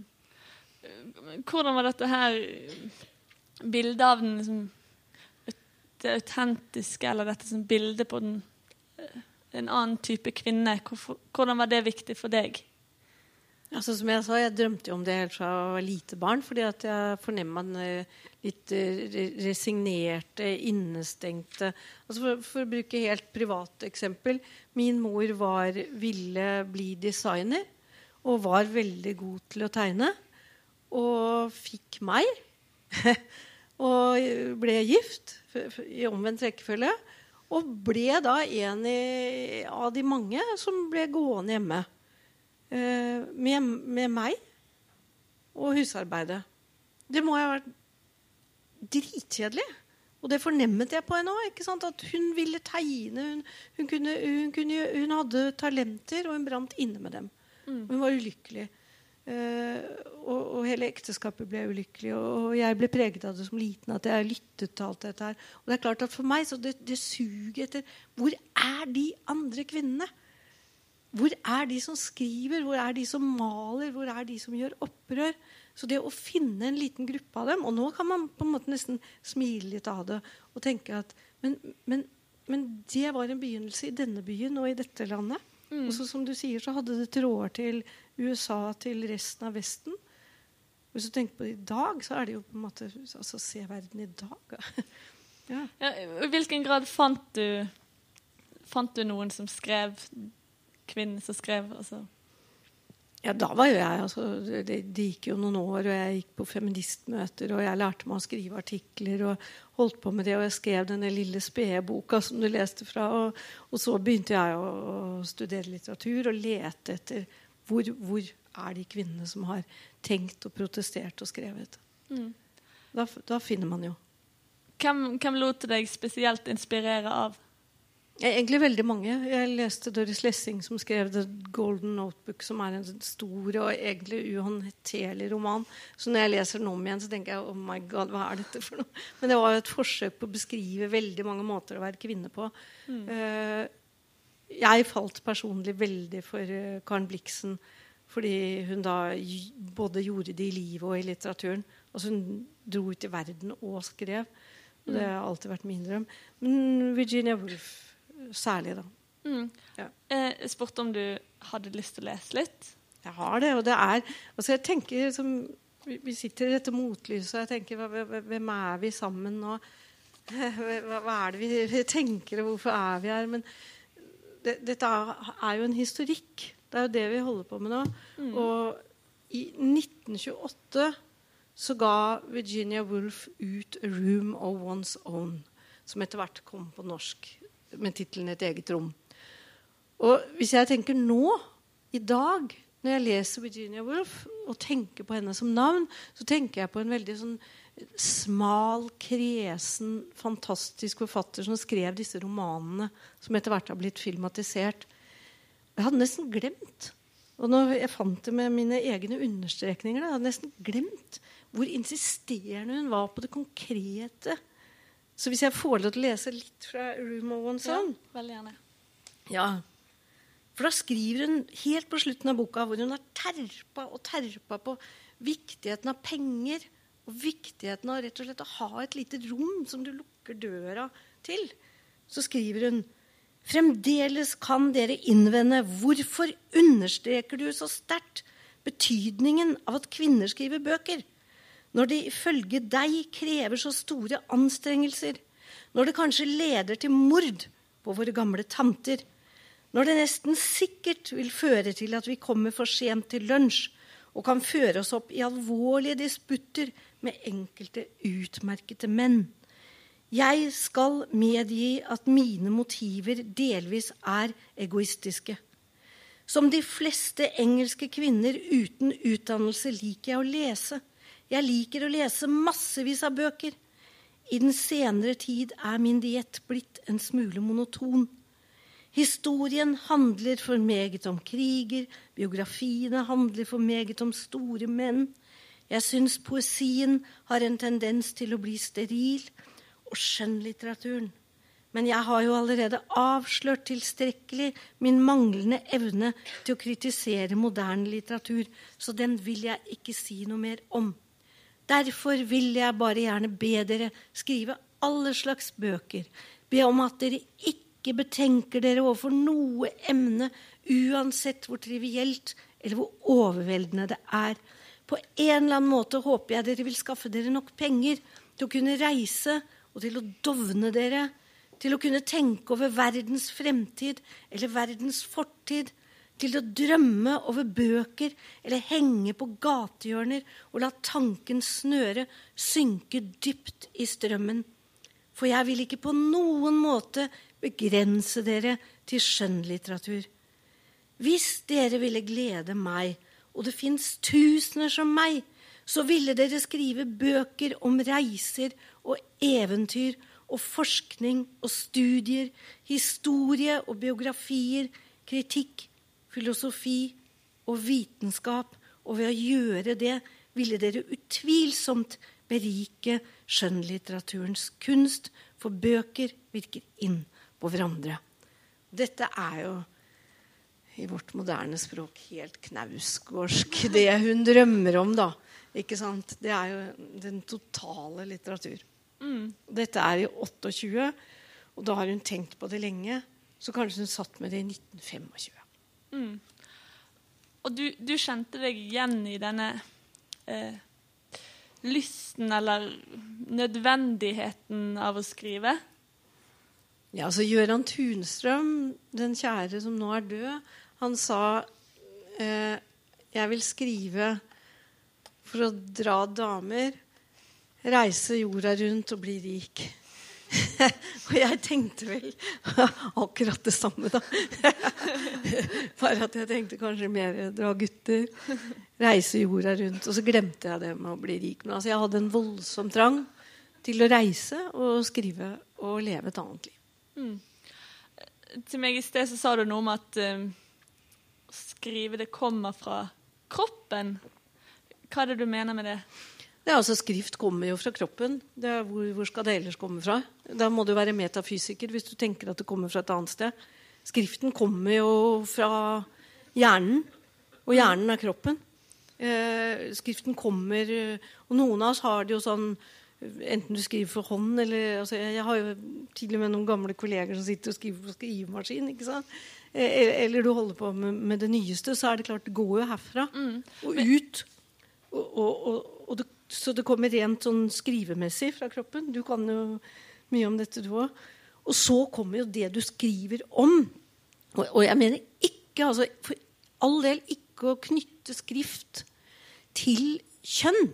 Hvordan var dette her bildet av den liksom det autentiske, eller dette som bildet på den, eh, en annen type kvinne. Hvordan var det viktig for deg? Altså, som jeg sa, jeg drømte jo om det helt fra jeg var lite barn, fordi at jeg fornemma den eh, litt eh, resignerte, innestengte altså for, for, å bruke helt privat eksempel Min mor var, ville bli designer og var veldig god til å tegne. Og fikk meg. [laughs] og ble gift i omvendt rekkefølge. Og ble da en av de mange som ble gående hjemme med, med, meg og husarbeidet. Det må ha vært dritkjedelig. Og det fornemmet jeg på henne òg. At hun ville tegne. Hun, hun, kunne, hun, kunne, hun, hadde talenter, og hun brant inne med dem. Mm. Hun var ulykkelig. Uh, og, og, hele ekteskapet ble ulykkelig. Og, og, jeg ble preget av det som liten. At jeg lyttet til alt dette her. Og det er klart at for meg så det, det suget etter Hvor er de andre kvinnene? Hvor er de som skriver? Hvor er de som maler? Hvor er de som gjør opprør? Så det å finne en liten gruppe av dem Og nå kan man på en måte nesten smile litt av det og tenke at Men, men, men det var en begynnelse i denne byen og i dette landet. Mm. Og så, som du sier, så hadde det tråder til USA, til resten av Vesten. Hvis du tenker på det i dag, så er det jo på en måte altså Se verden i dag. [laughs] ja. Ja, I hvilken grad fant du, fant du noen som skrev Kvinnen som skrev? altså ja, da var jo jeg altså, det, det, gikk jo noen år, og jeg gikk på feministmøter, og jeg lærte meg å skrive artikler og holdt på med det, og jeg skrev denne lille spede boka som du leste fra. Og, og, så begynte jeg å, å, studere litteratur og lete etter hvor, hvor, er de kvinnene som har tenkt og protestert og skrevet. Mm. Da, da, finner man jo. Hvem, hvem lot deg spesielt inspirere av? Egentlig veldig mange. Jeg leste Doris Lessing som skrev The Golden Notebook, som er en stor og egentlig uhåndterlig roman. Så når jeg leser den om igjen, så tenker jeg oh my god, hva er dette for noe? Men det var jo et forsøk på å beskrive veldig mange måter å være kvinne på. Mm. Uh, jeg falt personlig veldig for uh, Karen Blixen fordi hun da både gjorde det i livet og i litteraturen. Altså hun dro ut i verden og skrev. Og det har alltid vært min drøm. Men Virginia Woolf særlig, da. Mm. Ja. Eh, jeg spurte om du hadde lyst til å lese litt. Jeg har det. Og det er altså jeg tenker som, Vi sitter i dette motlyset, og jeg tenker Hvem er vi sammen nå? [laughs] Hva, hva er det vi, vi, tenker, og hvorfor er vi her? Men det, dette er jo en historikk. Det er jo det vi holder på med nå. Mm. Og i 1928 så ga Virginia Woolf ut 'A Room of One's Own', som etter hvert kom på norsk med tittelen 'Et eget rom'. Og hvis jeg tenker nå, i dag, når jeg leser Virginia Woolf og tenker på henne som navn, så tenker jeg på en veldig sånn smal, kresen, fantastisk forfatter som skrev disse romanene som etter hvert har blitt filmatisert. Jeg hadde nesten glemt og når jeg fant det med mine egne understrekninger, jeg hadde nesten glemt hvor insisterende hun var på det konkrete så hvis jeg får lov til å lese litt fra Rumo One's ja, Veldig gjerne. Ja. For da skriver hun helt på slutten av boka hvor hun har terpa og terpa på viktigheten av penger og viktigheten av rett og slett å ha et lite rom som du lukker døra til. Så skriver hun Fremdeles kan dere innvende hvorfor understreker du så sterkt betydningen av at kvinner skriver bøker? Når det ifølge deg krever så store anstrengelser, når det kanskje leder til mord på våre gamle tanter, når det nesten sikkert vil føre til at vi kommer for sent til lunsj og kan føre oss opp i alvorlige disputter med enkelte utmerkede menn. Jeg skal medgi at mine motiver delvis er egoistiske. Som de fleste engelske kvinner uten utdannelse liker jeg å lese. Jeg liker å lese massevis av bøker. I den senere tid er min diett blitt en smule monoton. Historien handler for meget om kriger, biografiene handler for meget om store menn. Jeg syns poesien har en tendens til å bli steril, og skjønnlitteraturen. Men jeg har jo allerede avslørt tilstrekkelig min manglende evne til å kritisere moderne litteratur, så den vil jeg ikke si noe mer om. Derfor vil jeg bare gjerne be dere skrive alle slags bøker. Be om at dere ikke betenker dere overfor noe emne, uansett hvor trivielt eller hvor overveldende det er. På en eller annen måte håper jeg dere vil skaffe dere nok penger til å kunne reise og til å dovne dere, til å kunne tenke over verdens fremtid eller verdens fortid, til å drømme over bøker eller henge på gatehjørner og la tanken snøre synke dypt i strømmen. For jeg vil ikke på noen måte begrense dere til skjønnlitteratur. Hvis dere ville glede meg, og det fins tusener som meg, så ville dere skrive bøker om reiser og eventyr og forskning og studier, historie og biografier, kritikk, filosofi og vitenskap, og ved å gjøre det ville dere utvilsomt berike skjønnlitteraturens kunst, for bøker virker inn på hverandre. Dette er jo i vårt moderne språk helt knausgårdsk, [laughs] det hun drømmer om, da. Ikke sant? Det er jo den totale litteratur. Mm. Dette er i 28, og da har hun tenkt på det lenge. Så kanskje hun satt med det i 1925. Mm. Og du, du, kjente deg igjen i denne eh, lysten eller nødvendigheten av å skrive? Ja, altså Gøran Tunstrøm, den kjære som nå er død, han sa eh, jeg vil skrive for å dra damer, reise jorda rundt og bli rik. [laughs] og jeg tenkte vel [laughs] akkurat det samme, da. [laughs] Bare at jeg tenkte kanskje mer dra gutter, reise jorda rundt. Og så glemte jeg det med å bli rik. Men altså, jeg hadde en voldsom trang til å reise og skrive og leve et annet liv. Mm. Til meg i sted så sa du noe om at å skrive det kommer fra kroppen. Hva er det du mener med det? Det er altså Skrift kommer jo fra kroppen. Hvor, hvor, skal det ellers komme fra? Da må du være metafysiker hvis du tenker at det kommer fra et annet sted. Skriften kommer jo fra hjernen, og hjernen er kroppen. Eh, skriften kommer Og noen av oss har det jo sånn Enten du skriver for hånd eller altså, Jeg har jo til og med noen gamle kolleger som sitter og skriver på skrivemaskin. ikke sant? Eh, eller du holder på med, med, det nyeste, så er det klart det går jo herfra mm. og ut. Og, og, og, og det så det kommer rent sånn skrivemessig fra kroppen. Du kan jo mye om dette, du òg. Og så kommer jo det du skriver om. Og, og jeg mener ikke, altså, for all del ikke å knytte skrift til kjønn.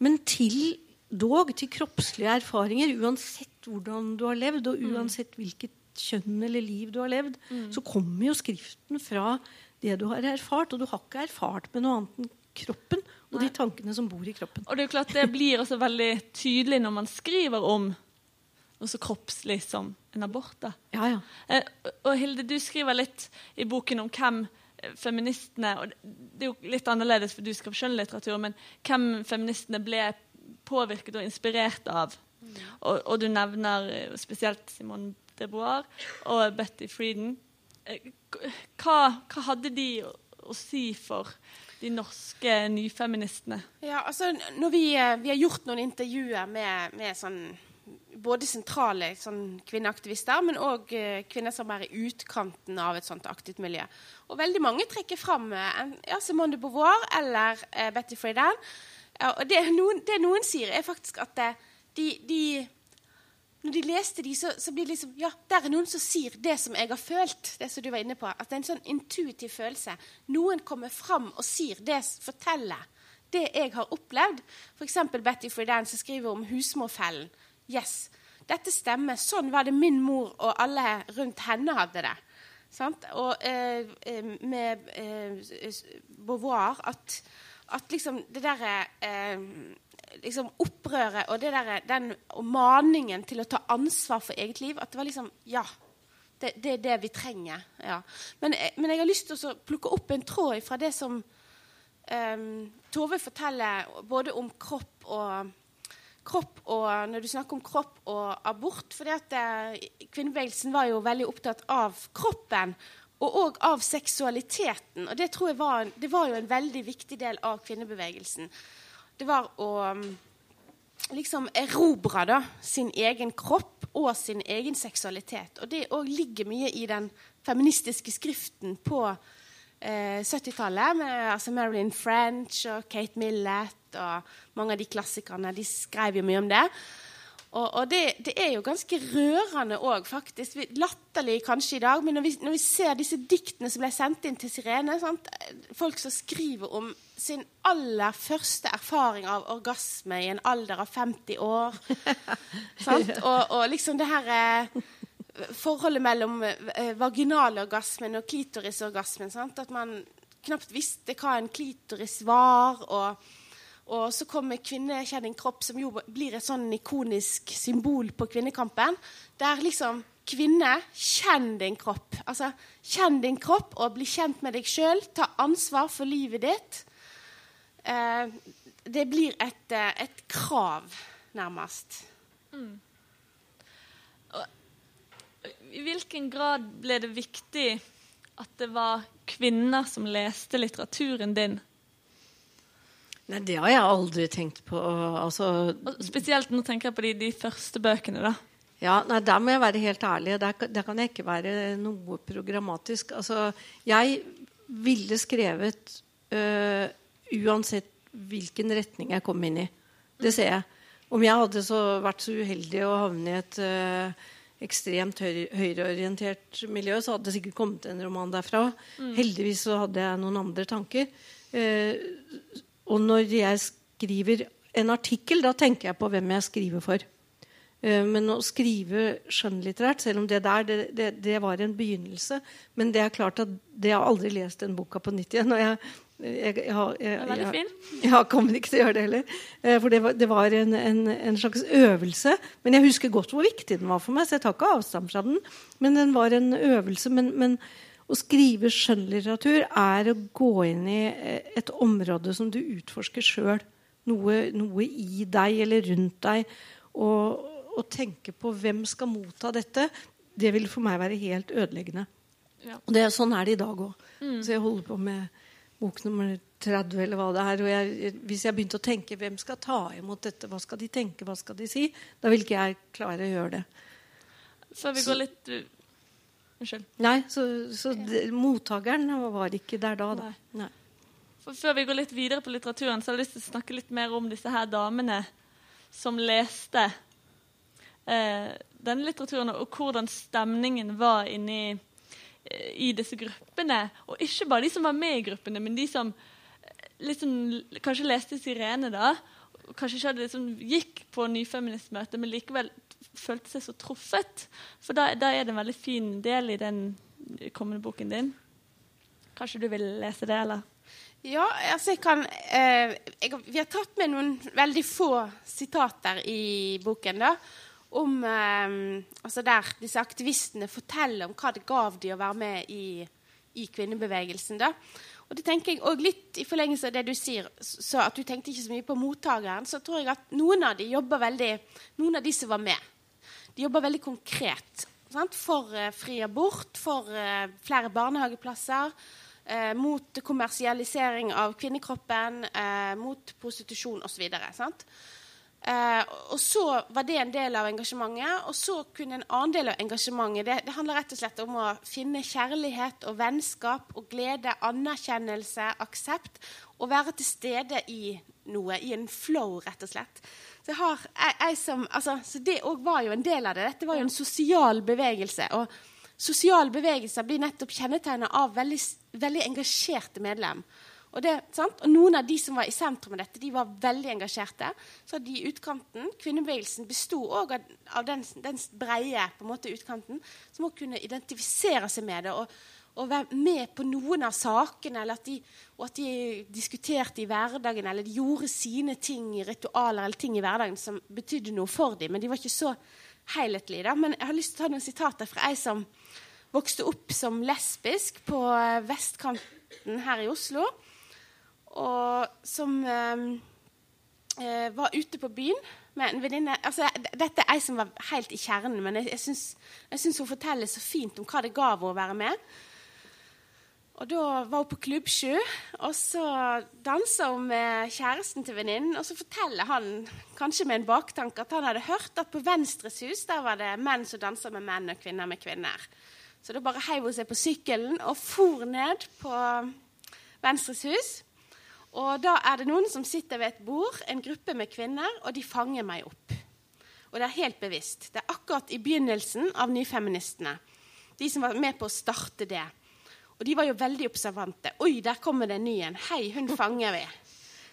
Men til dog til kroppslige erfaringer. Uansett hvordan du har levd, og mm. uansett hvilket kjønn eller liv du har levd, mm. så kommer jo skriften fra det du har erfart. Og du har ikke erfart med noe annet enn kroppen og de tankene som bor i kroppen. Og Det er jo klart det blir også veldig tydelig når man skriver om noe så kroppslig som en abort. da. Ja, ja. Eh, og Hilde, du skriver litt i boken om hvem feministene og Det er jo litt annerledes, for du skrev skjønnlitteratur, men hvem feministene ble påvirket og inspirert av. Mm. Og, og, du nevner eh, spesielt Simone de Beauvoir og Betty Freeden. Eh, hva, hva hadde de å, å si for de norske nyfeministene? Ja, altså, vi, eh, vi har gjort noen intervjuer med, med sånn, både sentrale sånn, kvinneaktivister, men òg uh, kvinner som er i utkanten av et sånt aktivt miljø. Og veldig mange trekker fram uh, ja, Simone de Beauvoir eller uh, Betty Friedan. og det noen, det noen, sier, er faktisk at de, de når de leste de, så, så blir det liksom Ja, der er noen som sier det som jeg har følt. det som du var inne på, At det er en sånn intuitiv følelse. Noen kommer fram og sier det, forteller det jeg har opplevd. F.eks. Betty Friedan som skriver om husmorfellen. Yes, dette stemmer. Sånn var det min mor og alle rundt henne hadde det. Sant? Og eh, eh med eh, Beauvoir at, at liksom det derre eh, liksom opprøret og der, den og maningen til å ta ansvar for eget liv At det var liksom Ja. Det, det er det vi trenger. Ja. Men, eh, men, jeg har lyst til å plukke opp en tråd fra det som um, Tove forteller både om kropp og kropp og Når du snakker om kropp og abort fordi at uh, Kvinnebevegelsen var jo veldig opptatt av kroppen og òg av seksualiteten. Og det tror jeg var, det var jo en veldig viktig del av kvinnebevegelsen det var å um, liksom erobre da, sin egen kropp og sin egen seksualitet. Og det òg ligger mye i den feministiske skriften på eh, 70-tallet. Altså Marilyn French og Kate Millett og mange av de klassikerne. De skrev jo mye om det. Og, og det, det, er jo ganske rørende òg, faktisk. Latterlig kanskje i dag, men når vi, når vi, ser disse diktene som ble sendt inn til Sirene sant? Folk som skriver om sin aller første erfaring av orgasme i en alder av 50 år. [laughs] og, og, liksom det her eh, forholdet mellom eh, vaginalorgasmen og klitorisorgasmen. Sant? At man knapt visste hva en klitoris var. og og så kommer 'Kvinne din kropp', som jo blir et sånn ikonisk symbol på kvinnekampen. Der liksom Kvinne, kjenn din kropp. Altså, Kjenn din kropp og bli kjent med deg sjøl. Ta ansvar for livet ditt. Eh, det blir et, eh, et, krav, nærmest. Mm. I hvilken grad ble det viktig at det var kvinner som leste litteraturen din? Nei, Det har jeg aldri tenkt på. Altså, spesielt nå tenker jeg på de, de første bøkene. da. Ja, nei, Der må jeg være helt ærlig. Der, der kan jeg ikke være noe programmatisk. Altså, jeg ville skrevet øh, uansett hvilken retning jeg kom inn i. Det ser jeg. Om jeg hadde så vært så uheldig å havne i et øh, ekstremt høyreorientert miljø, så hadde det sikkert kommet en roman derfra. Mm. Heldigvis så hadde jeg noen andre tanker. Uh, og når jeg skriver en artikkel, da tenker jeg på hvem jeg skriver for. Eh, men å skrive skjønnlitterært, selv om det der det, det, det, var en begynnelse Men det er klart at det har aldri lest den boka på nytt igjen. Og jeg, jeg, jeg, jeg. Jeg kommer ikke til å gjøre det heller. Eh, for det var, det var en, en, en, slags øvelse. Men jeg husker godt hvor viktig den var for meg, så jeg tar ikke avstand fra den. Men den var en øvelse. men, men å skrive skjønnlitteratur er å gå inn i eh, et område som du utforsker sjøl. Noe, noe, i deg eller rundt deg. Og, og, tenke på hvem skal motta dette, det vil for meg være helt ødeleggende. Ja. Og det, sånn er det i dag òg. Mm. Så jeg holder på med bok nummer 30 eller hva det er. Og jeg, hvis jeg begynte å tenke hvem skal ta imot dette, hva skal de tenke, hva skal de si, da vil ikke jeg klare å gjøre det. Før vi går litt Unnskyld. Nei, så, så det, mottakeren var ikke der da. da. Nei. For før vi går litt videre på litteraturen, så har jeg lyst til å snakke litt mer om disse her damene som leste eh, denne litteraturen, og hvordan stemningen var inni eh, i disse gruppene. Og ikke bare de som var med i gruppene, men de som liksom, kanskje leste 'Sirene', da. Kanskje ikke hadde liksom, gikk på nyfeministmøte, men likevel følte seg så truffet. For da, da, er det en veldig fin del i den kommende boken din. Kanskje du vil lese det, eller? Ja, altså jeg kan eh, jeg, Vi har tatt med noen veldig få sitater i boken. da, om eh, altså Der disse aktivistene forteller om hva det gav de å være med i, i kvinnebevegelsen. da. Og det tenker jeg også litt i forlengelse av det du sier, så at du tenkte ikke så mye på mottakeren. Så tror jeg at noen av de jobber veldig Noen av de som var med, de jobber veldig konkret sant? for uh, fri abort, for uh, flere barnehageplasser, uh, mot kommersialisering av kvinnekroppen, mot prostitusjon osv. Uh, og så var det en del av engasjementet. Og så kunne en annen del av engasjementet det, det, handler rett og slett om å finne kjærlighet og vennskap og glede, anerkjennelse, aksept. Og være til stede i noe, i en flow, rett og slett. Så, har, jeg, jeg som, altså, så det òg var jo en del av det. Dette var jo en sosial bevegelse. Og sosiale bevegelser blir nettopp kjennetegna av veldig, veldig engasjerte medlem. Og, det, og, noen av de som var i sentrum av dette, de var veldig engasjerte. Så de i utkanten, Kvinnebevegelsen besto òg av, den, den breie på en måte, utkanten, som òg kunne identifisere seg med det. og og være med på noen av sakene, at de, og at de diskuterte i hverdagen, eller de gjorde sine ting i ritualer eller ting i hverdagen som betydde noe for dem. Men de var ikke så helhetlige. Da. Men jeg har lyst til å ta noen sitater fra ei som vokste opp som lesbisk på vestkanten her i Oslo, og som eh, eh var ute på byen med en venninne altså, Dette er ei som var helt i kjernen, men jeg, jeg syns hun forteller så fint om hva det ga henne å være med. Og Da var hun på Klubb 7, og så dansa hun med kjæresten til venninnen. Og så forteller han, kanskje med en baktanke, at han hadde hørt at på Venstres hus der var det menn som dansa med menn og kvinner med kvinner. Så da bare heiv hun seg på sykkelen og for ned på Venstres hus. Og da er det noen som sitter ved et bord, en gruppe med kvinner, og de fanger meg opp. Og det er helt bevisst. Det er akkurat i begynnelsen av Nyfeministene. De som var med på å starte det. Og de var jo veldig observante. Oi, der kommer det en ny en. Hei, hun [laughs] fanger vi.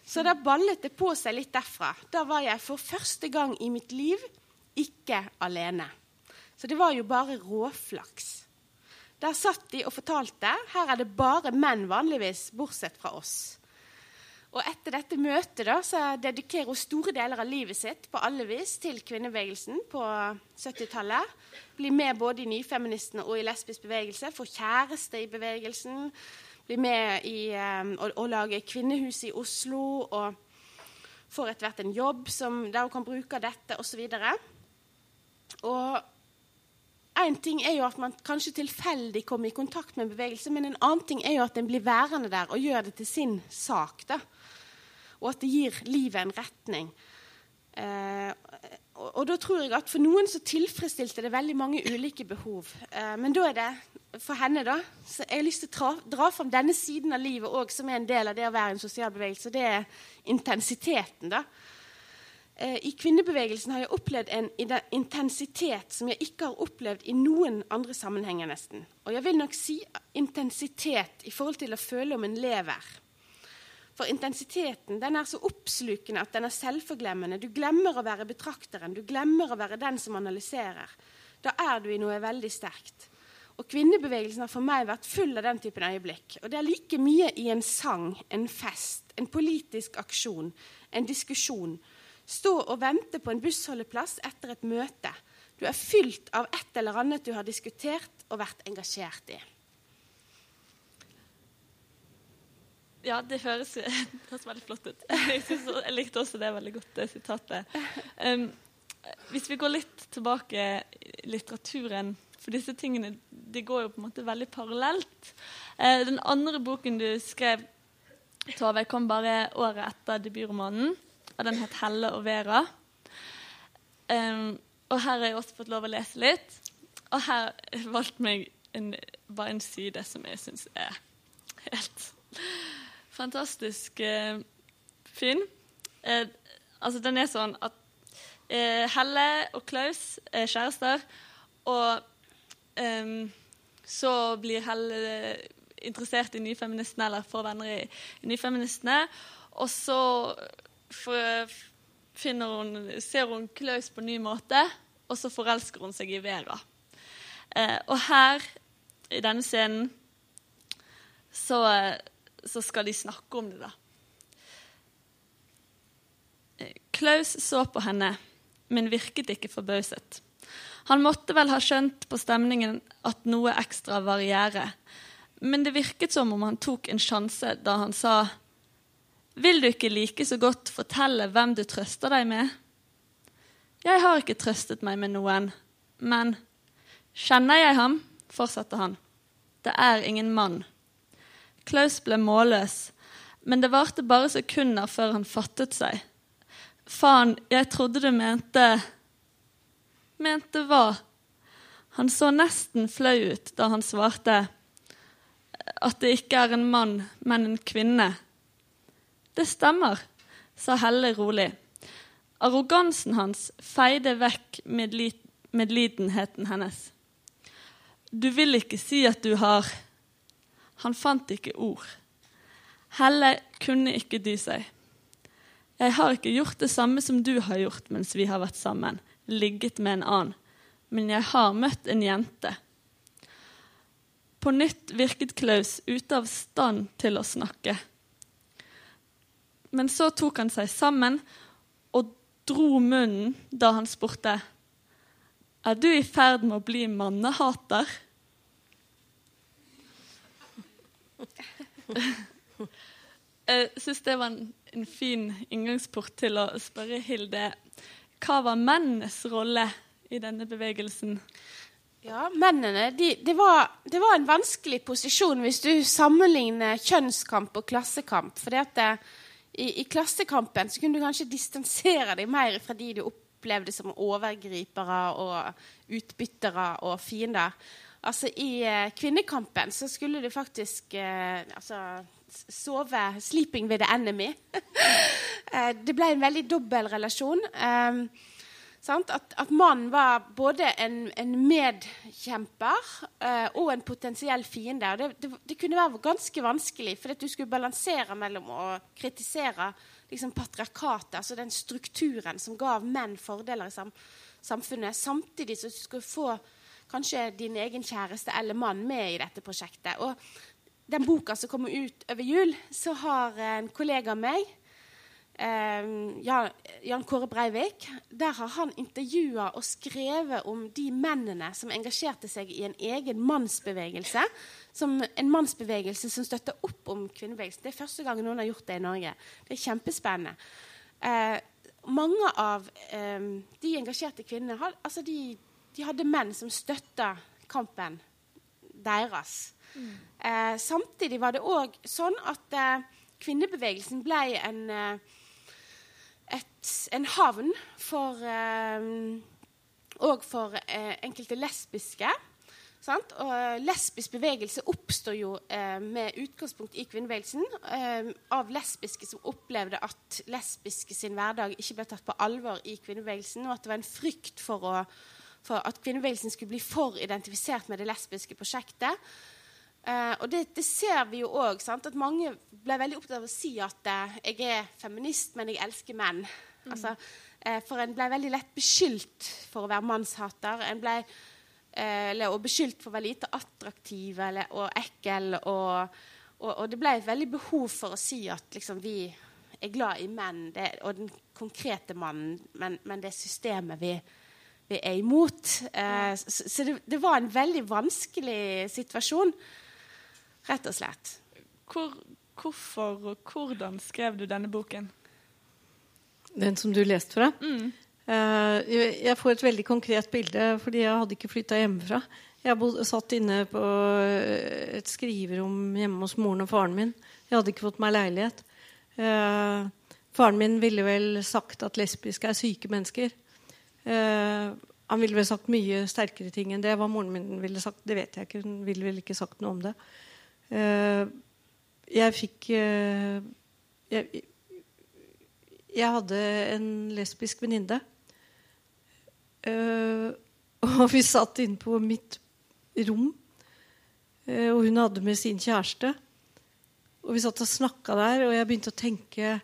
Så da ballet det på seg litt derfra. Da var jeg for første gang i mitt liv ikke alene. Så det var jo bare råflaks. Der satt de og fortalte. Her er det bare menn vanligvis, bortsett fra oss. Og etter dette møtet da, så dedikerer hun store deler av livet sitt på alle vis til kvinnebevegelsen på 70-tallet. Blir med både i Nyfeministene og i lesbisk bevegelse. Får kjæreste i bevegelsen. Blir med i um, å, å, lage kvinnehus i Oslo. Og får etter hvert en jobb som, der hun kan bruke dette, osv. Og, og en ting er jo at man kanskje tilfeldig kommer i kontakt med en bevegelse, men en annen ting er jo at en blir værende der og gjør det til sin sak. da og at det gir livet en retning. Eh, og, og, da tror jeg at For noen så tilfredsstilte det veldig mange ulike behov. Eh, men da er det for henne da, så jeg har lyst til å dra, dra fram denne siden av livet òg, som er en del av det å være en sosial bevegelse. Det er intensiteten. da. Eh, I kvinnebevegelsen har jeg opplevd en intensitet som jeg ikke har opplevd i noen andre sammenhenger. nesten. Og jeg vil nok si intensitet i forhold til å føle om en lever. For intensiteten den er så oppslukende at den er selvforglemmende. Du glemmer å være betrakteren, du glemmer å være den som analyserer. Da er du i noe veldig sterkt. Og Kvinnebevegelsen har for meg vært full av den typen øyeblikk. Og det er like mye i en sang, en fest, en politisk aksjon, en diskusjon. Stå og vente på en bussholdeplass etter et møte. Du er fylt av et eller annet du har diskutert og vært engasjert i. Ja, det høres, [laughs] det høres, veldig flott ut. Jeg, synes, jeg, likte også det veldig godt, det sitatet. Um, hvis vi går litt tilbake i litteraturen For disse tingene de går jo på en måte veldig parallelt. Uh, den andre boken du skrev, Tove, kom bare året etter debutromanen. Og den het 'Helle og Vera'. Um, og her har jeg også fått lov å lese litt. Og her valgte en, bare en side som jeg syns er helt fantastisk uh, fin. Uh, altså, den er sånn at uh, Helle og Klaus er kjærester, og så blir Helle interessert i Nyfeministene, eller får venner i Nyfeministene, og så hun, ser hun Klaus på en ny måte, og så forelsker hun seg i Vera. Eh, og her, i denne scenen, så så skal de snakke om det, da. Klaus så på henne, men virket ikke forbauset. Han måtte vel ha skjønt på stemningen at noe ekstra var i gjære. Men det virket som om han tok en sjanse da han sa Vil du ikke like så godt fortelle hvem du trøster deg med? Jeg har ikke trøstet meg med noen, men Kjenner jeg ham? fortsatte han. Det er ingen mann. Klaus ble målløs, men det varte bare sekunder før han fattet seg. Faen, jeg trodde du mente Mente hva? Han så nesten flau ut da han svarte at det ikke er en mann, men en kvinne. Det stemmer, sa Helle rolig. Arrogansen hans feide vekk medlidenheten hennes. Du vil ikke si at du har han fant ikke ord. Helle kunne ikke dy seg. Jeg har ikke gjort det samme som du har gjort mens vi har vært sammen, ligget med en annen, men jeg har møtt en jente. På nytt virket Klaus ute av stand til å snakke. Men så tok han seg sammen og dro munnen da han spurte Er du i ferd med å bli mannehater? [laughs] Jeg syns det var en, en, fin inngangsport til å spørre Hilde hva var mennenes rolle i denne bevegelsen? Ja, Mennene de, det, var, det, var, en vanskelig posisjon hvis du sammenligner kjønnskamp og klassekamp. For det, i, i, klassekampen så kunne du kanskje distansere deg mer fra de du opplevde som overgripere og utbyttere og fiender. Altså, i eh, kvinnekampen så skulle du faktisk eh, altså, sove 'sleeping with the enemy'. [laughs] Eh, det ble en veldig dobbel relasjon. Eh? At, at mannen var både en, en medkjemper eh, og en potensiell fiende. Det, det, det kunne være ganske vanskelig, for at du skulle balansere mellom å kritisere liksom, patriarkatet, altså den strukturen som gav menn fordeler i sam samfunnet, samtidig som du skulle få kanskje din egen kjæreste eller mann med i dette prosjektet. Og den boka som kommer ut over jul, så har en kollega av meg Jan, Jan Kåre Breivik, der har han intervjua og skrevet om de mennene som engasjerte seg i en egen mannsbevegelse. Som en mannsbevegelse som støtter opp om kvinnebevegelsen. Det er første gang noen har gjort det i Norge. Det er kjempespennende. Eh, mange av eh, de engasjerte kvinnene had, altså de, de hadde menn som støtta kampen deres. Eh, samtidig var det òg sånn at eh, kvinnebevegelsen ble en, eh, et, en havn for eh, Og for eh, enkelte lesbiske. Sant? Og eh, lesbisk bevegelse oppstår jo eh, med utgangspunkt i kvinnebevegelsen eh, av lesbiske som opplevde at lesbiske sin hverdag ikke ble tatt på alvor i kvinnebevegelsen, og at det var en frykt for, å, for at kvinnebevegelsen skulle bli for identifisert med det lesbiske prosjektet. Eh, og det, det ser vi jo òg. At mange ble veldig opptatt av å si at eh, jeg er feminist, men jeg elsker menn. Altså, eh, for en ble veldig lett beskyldt for å være mannshater. En ble eh, eller, og beskyldt for å være lite attraktiv eller, og ekkel. Og, og, og det ble et veldig behov for å si at liksom, vi er glad i menn det, og den konkrete mannen, men, men det systemet vi, vi er imot. Eh, så det var en veldig vanskelig situasjon, rett og slett. Hvor, hvorfor og hvordan skrev du denne boken? Den som du leste fra? Mm. jeg jeg får et veldig konkret bilde, fordi jeg hadde ikke flytta hjemmefra. Jeg bod, satt inne på eh, et skriverom hjemme hos moren og faren min. Jeg hadde ikke fått meg leilighet. Eh, faren min ville vel sagt at lesbiske er syke mennesker. Eh, han ville vel sagt mye sterkere ting enn det. Hva moren min ville sagt, det vet jeg ikke. Hun ville vel ikke sagt noe om det. Eh, jeg fikk eh, jeg, jeg hadde en lesbisk venninne. Eh, [laughs] og vi satt inne på mitt rom, og hun hadde med sin kjæreste. Og vi satt og snakka der, og jeg begynte å tenke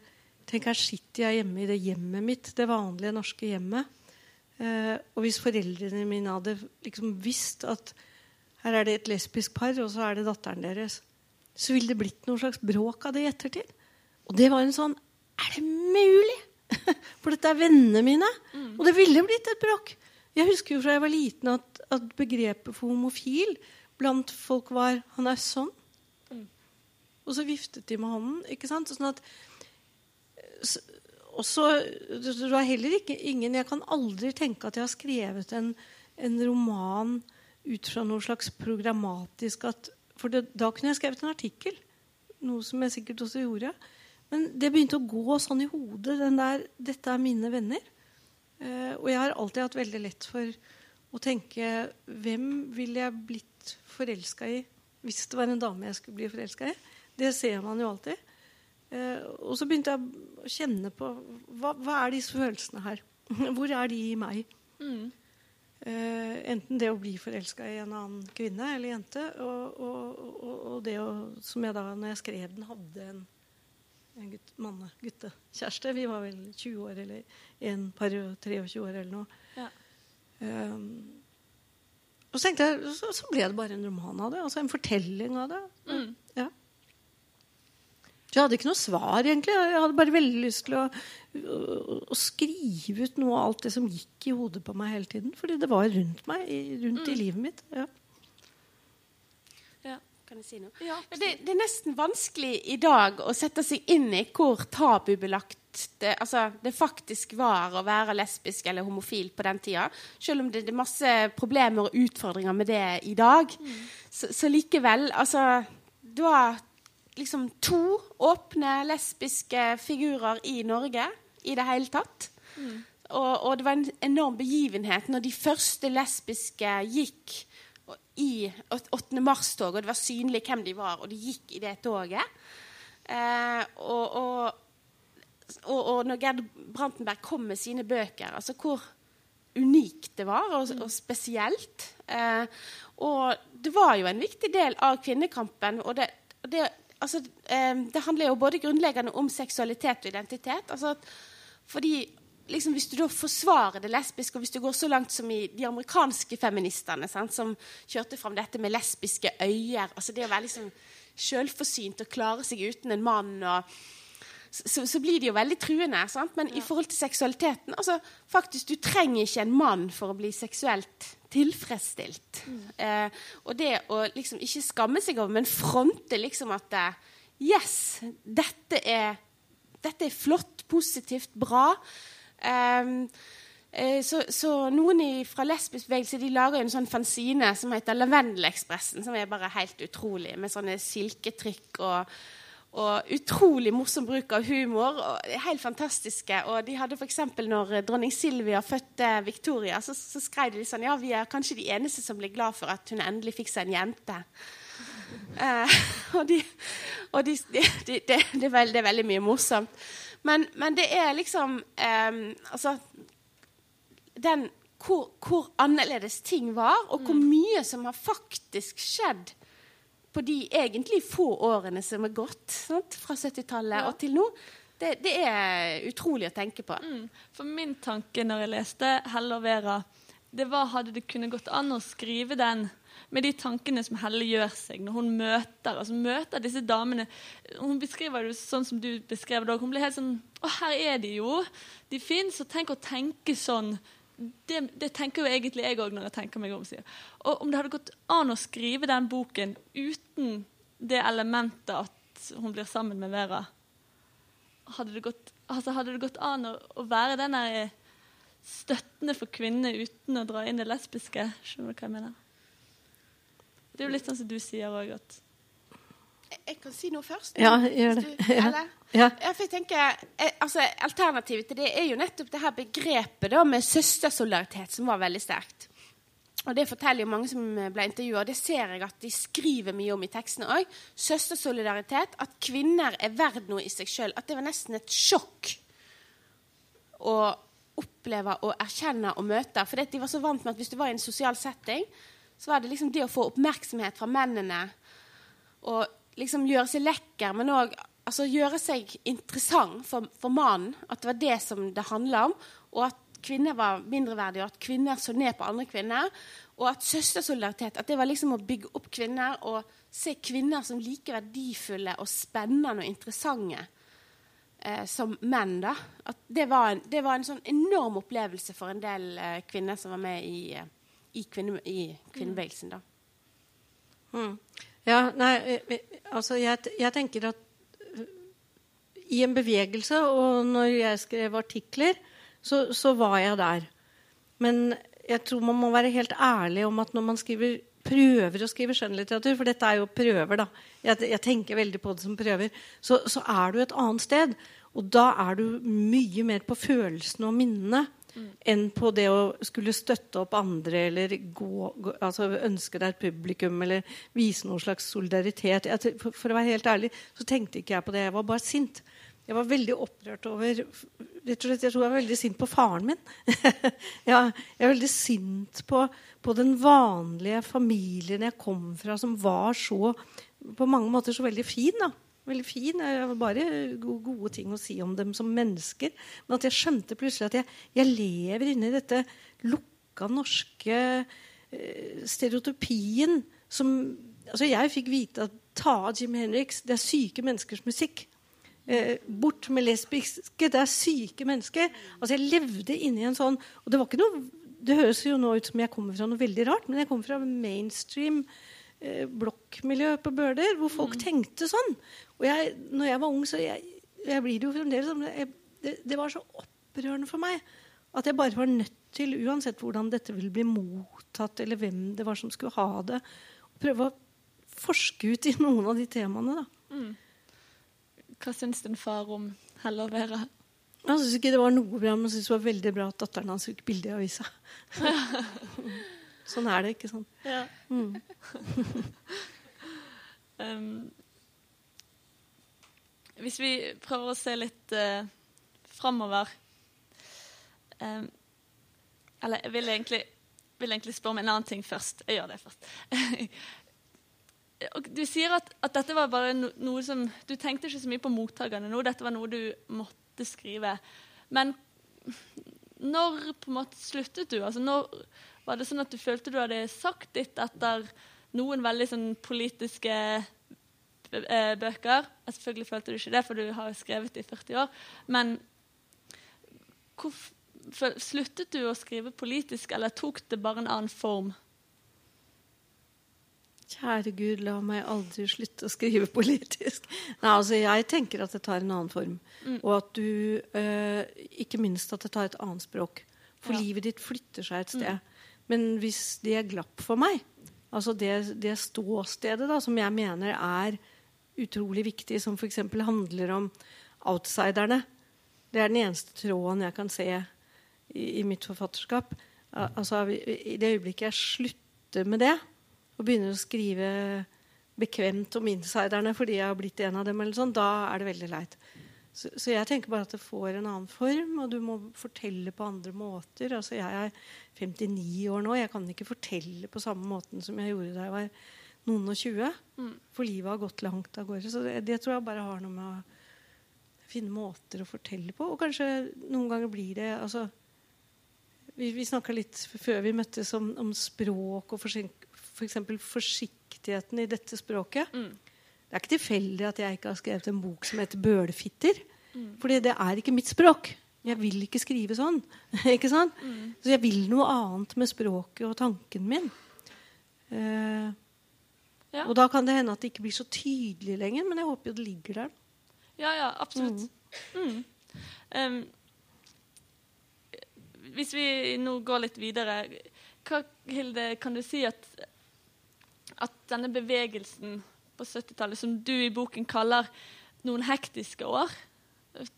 Tenk, her sitter jeg hjemme i det hjemmet mitt, det vanlige norske hjemmet. Og hvis foreldrene mine hadde liksom visst at her er det et lesbisk par, og så er det datteren deres, så ville det blitt noe slags bråk av det i ettertid. Og det var en sånn Er det mulig? [laughs] For dette er vennene mine. Og det ville blitt et bråk. Jeg husker jo fra jeg var liten at, at begrepet for homofil blant folk var 'han er sånn'. Og så viftet de med hånden. ikke sant? Sånn at s- og så det var heller ikke ingen Jeg kan aldri tenke at jeg har skrevet en, en roman ut fra noe slags programmatisk at, For det, da kunne jeg skrevet en artikkel. Noe som jeg sikkert også gjorde. Men det begynte å gå sånn i hodet. den der, 'Dette er mine venner'. Eh, og jeg har alltid hatt veldig lett for å tenke Hvem ville jeg blitt forelska i hvis det var en dame jeg skulle bli forelska i? Det ser man jo alltid. Eh, og så begynte jeg å kjenne på hva, hva er disse følelsene her? [laughs] Hvor er de i meg? Eh, enten det å bli forelska i en annen kvinne eller jente, og, og, og, og det å, som jeg da når jeg skrev den, hadde en, en gutt, manne, guttekjæreste. Vi var vel 20 år eller en par og 23 år eller noe. Ja. Um, og så jeg, så, så ble det bare en roman av det. Altså en fortelling av det. Ja. Så jeg hadde ikke noe svar, egentlig. Jeg hadde bare veldig lyst til å, å, å skrive ut noe av alt det som gikk i hodet på meg hele tiden. Fordi det var rundt meg, rundt rundt i livet mitt. Ja. Ja. Kan jeg si noe? Ja, det, det er nesten vanskelig i dag å sette seg inn i hvor tabubelagt det, altså, det faktisk var å være lesbisk eller homofil på den tida. Selv om det, det er masse problemer og utfordringer med det i dag. Så, så likevel Altså, var liksom to åpne lesbiske figurer i Norge i det hele tatt. Og, og det var en enorm begivenhet når de første lesbiske gikk i 8. mars-toget, og det var synlig hvem de var, og de gikk i det toget. Eh, og, og, og, når Gerd Brantenberg kom med sine bøker, altså hvor unikt det var, og, og spesielt. Eh, og det var jo en viktig del av kvinnekampen. og det, det, altså, eh, det handler jo både grunnleggende om seksualitet og identitet. Altså, fordi liksom, Hvis du da forsvarer det lesbiske, og hvis du går så langt som i de amerikanske feministene, sant, som kjørte fram dette med lesbiske øyer altså Det å være liksom sjølforsynt og klare seg uten en mann og så, så, blir det jo veldig truende. Sant? Men ja. i forhold til seksualiteten altså, faktisk, Du trenger ikke en mann for å bli seksuelt tilfredsstilt. Mm. Eh, og det å liksom ikke skamme seg over, men fronte liksom at eh, Yes, dette er, dette er flott, positivt, bra. Um, så, så, noen i, fra lesbisk bevegelse de lager en sånn fanzine som heter Lavendelekspressen, som er bare helt utrolig, med sånne silketrykk og og utrolig morsom bruk av humor. og Helt fantastiske. Og de hadde f.eks. når dronning Silvia fødte Victoria, så, så skrev de sånn Ja, vi er kanskje de eneste som blir glad for at hun endelig fikk seg en jente. Uh, [laughs] og, de, og de, de, det, er veld, det, er veldig mye morsomt. Men, men det er liksom eh, Altså den, hvor, hvor, annerledes ting var, og hvor mm. mye som har faktisk skjedd på de egentlig få årene som er gått sant? fra 70-tallet ja. og til nå. Det, det, er utrolig å tenke på. Mm. For min tanke når jeg leste 'Helle og Vera', det var hadde det kunne gått an å skrive den med de tankene som Helle gjør seg når hun møter, altså møter disse damene. Hun beskriver det sånn som du beskrev det. Hun blir helt sånn Å, her er de jo. De fins. Og tenk å tenke sånn det, det, tenker jo egentlig jeg òg når jeg tenker meg om. Sier. Og om det hadde gått an å skrive den boken uten det elementet at hun blir sammen med Vera Hadde det gått, altså hadde det gått an å, å være den støttende for kvinner uten å dra inn det lesbiske? Skjønner du hva jeg mener? Det er jo litt sånn som du sier òg, at jeg kan si noe først. Ja, gjør det. Du, ja. Ja. for jeg tenker, eh, altså, Alternativet til det er jo nettopp det her begrepet da, med søstersolidaritet, som var veldig sterkt. Og Det forteller jo mange som ble intervjua, og det ser jeg at de skriver mye om i tekstene òg. Søstersolidaritet, at kvinner er verdt noe i seg sjøl. At det var nesten et sjokk å oppleve og erkjenne og møte. For de var så vant med at hvis du var i en sosial setting, så var det liksom det å få oppmerksomhet fra mennene og liksom gjøre seg lekker, men òg altså, gjøre seg interessant for, for, mannen. At det var det som det handla om. Og at kvinner var mindreverdige, og at kvinner så ned på andre kvinner. Og at søstersolidaritet at det var liksom å bygge opp kvinner og se kvinner som like verdifulle og spennende og interessante eh, som menn. da. At det var, en, det var, en, sånn enorm opplevelse for en del eh, kvinner som var med i, eh, i, kvinne, i kvinnebevegelsen. da. Mm. Ja, nei, eh, eh, altså jeg, jeg, tenker at eh, i en bevegelse, og når jeg skrev artikler, så, så, var jeg der. Men jeg tror man må være helt ærlig om at når man skriver, prøver å skrive skjønnlitteratur, for dette er jo prøver, da. Jeg, jeg tenker veldig på det som prøver. Så, så, er du et annet sted. Og da er du mye mer på følelsene og minnene mm. enn på det å skulle støtte opp andre eller gå, gå, altså ønske deg et publikum eller vise noen slags solidaritet. Jeg, for, for, å være helt ærlig så tenkte ikke jeg på det. Jeg var bare sint. Jeg var veldig opprørt over rett og slett, Jeg tror jeg var veldig sint på faren min. [laughs] ja, jeg er veldig sint på, på, den vanlige familien jeg kom fra, som var så på mange måter så veldig fin. da veldig fin. Jeg har bare gode ting å si om dem som mennesker. Men at jeg skjønte plutselig at jeg, jeg lever inni dette lukka norske eh, stereotypien som altså Jeg fikk vite at ta av Jim Henriks, det er syke menneskers musikk. Eh, bort med lesbiske, det er syke mennesker. Altså Jeg levde inni en sånn Og det var ikke noe det høres jo nå ut som jeg kommer fra noe veldig rart, men jeg kommer fra mainstream eh, blokkmiljø på Bøler, hvor folk mm. tenkte sånn. Og jeg, når jeg var ung, så jeg, jeg blir det jo fremdeles det, det, var så opprørende for meg at jeg bare var nødt til, uansett hvordan dette ville bli mottatt, eller hvem det var som skulle ha det, å prøve å forske ut i noen av de temaene. da. Mm. Hva syns din far om Helle og Vera? Han syntes ikke det var noe bra, men syntes det var veldig bra at datteren hans fikk bilde i avisa. [laughs] Sånn er det, ikke sant? Ja. Mm. [laughs] um, hvis vi prøver å se litt uh, framover um, Eller jeg vil egentlig, vil egentlig spørre om en annen ting først. Jeg gjør det først. [laughs] du sier at, at, dette var bare no, noe som Du tenkte ikke så mye på mottakerne nå. Dette var noe du måtte skrive. Men når på en måte sluttet du? Altså, når, var det sånn at du følte du hadde sagt ditt etter noen veldig sånn politiske eh, bøker? Jeg selvfølgelig følte du ikke det, for du har skrevet i 40 år. Men hvor, sluttet du å skrive politisk, eller tok det bare en annen form? Kjære Gud, la meg aldri slutte å skrive politisk. Nei, altså Jeg tenker at det tar en annen form. Mm. Og at du eh, Ikke minst at det tar et annet språk. For ja. livet ditt flytter seg et sted. Mm. Men hvis det glapp for meg, altså det, det ståstedet da, som jeg mener er utrolig viktig, som f.eks. handler om outsiderne Det er den eneste tråden jeg kan se i, i mitt forfatterskap. Altså, I det øyeblikket jeg slutter med det, og begynner å skrive bekvemt om insiderne fordi jeg har blitt en av dem, sånn, da er det veldig leit. Så, så, jeg tenker bare at det får en annen form, og du må fortelle på andre måter. Altså, jeg er 59 år nå. Jeg kan ikke fortelle på samme måten som jeg gjorde da jeg var noen og 20. Mm. For livet har gått langt av gårde. Så det, det, tror jeg bare har noe med å finne måter å fortelle på. Og kanskje noen ganger blir det altså, Vi, vi snakka litt før vi møttes om, om språk og f.eks. For forsiktigheten i dette språket. Mm. Det er ikke tilfeldig at jeg ikke har skrevet en bok som heter Bølefitter, Mm. Fordi det er ikke mitt språk. Jeg vil ikke skrive sånn. [laughs] ikke sant? Mm. Så jeg vil noe annet med språket og tanken min. Uh, ja. Og da kan det hende at det ikke blir så tydelig lenger, men jeg håper jo det ligger der. Ja, ja, absolutt. Mm. Um, hvis vi nå går litt videre hva, Hilde, kan du si at at denne bevegelsen på 70-tallet, som du i boken kaller noen hektiske år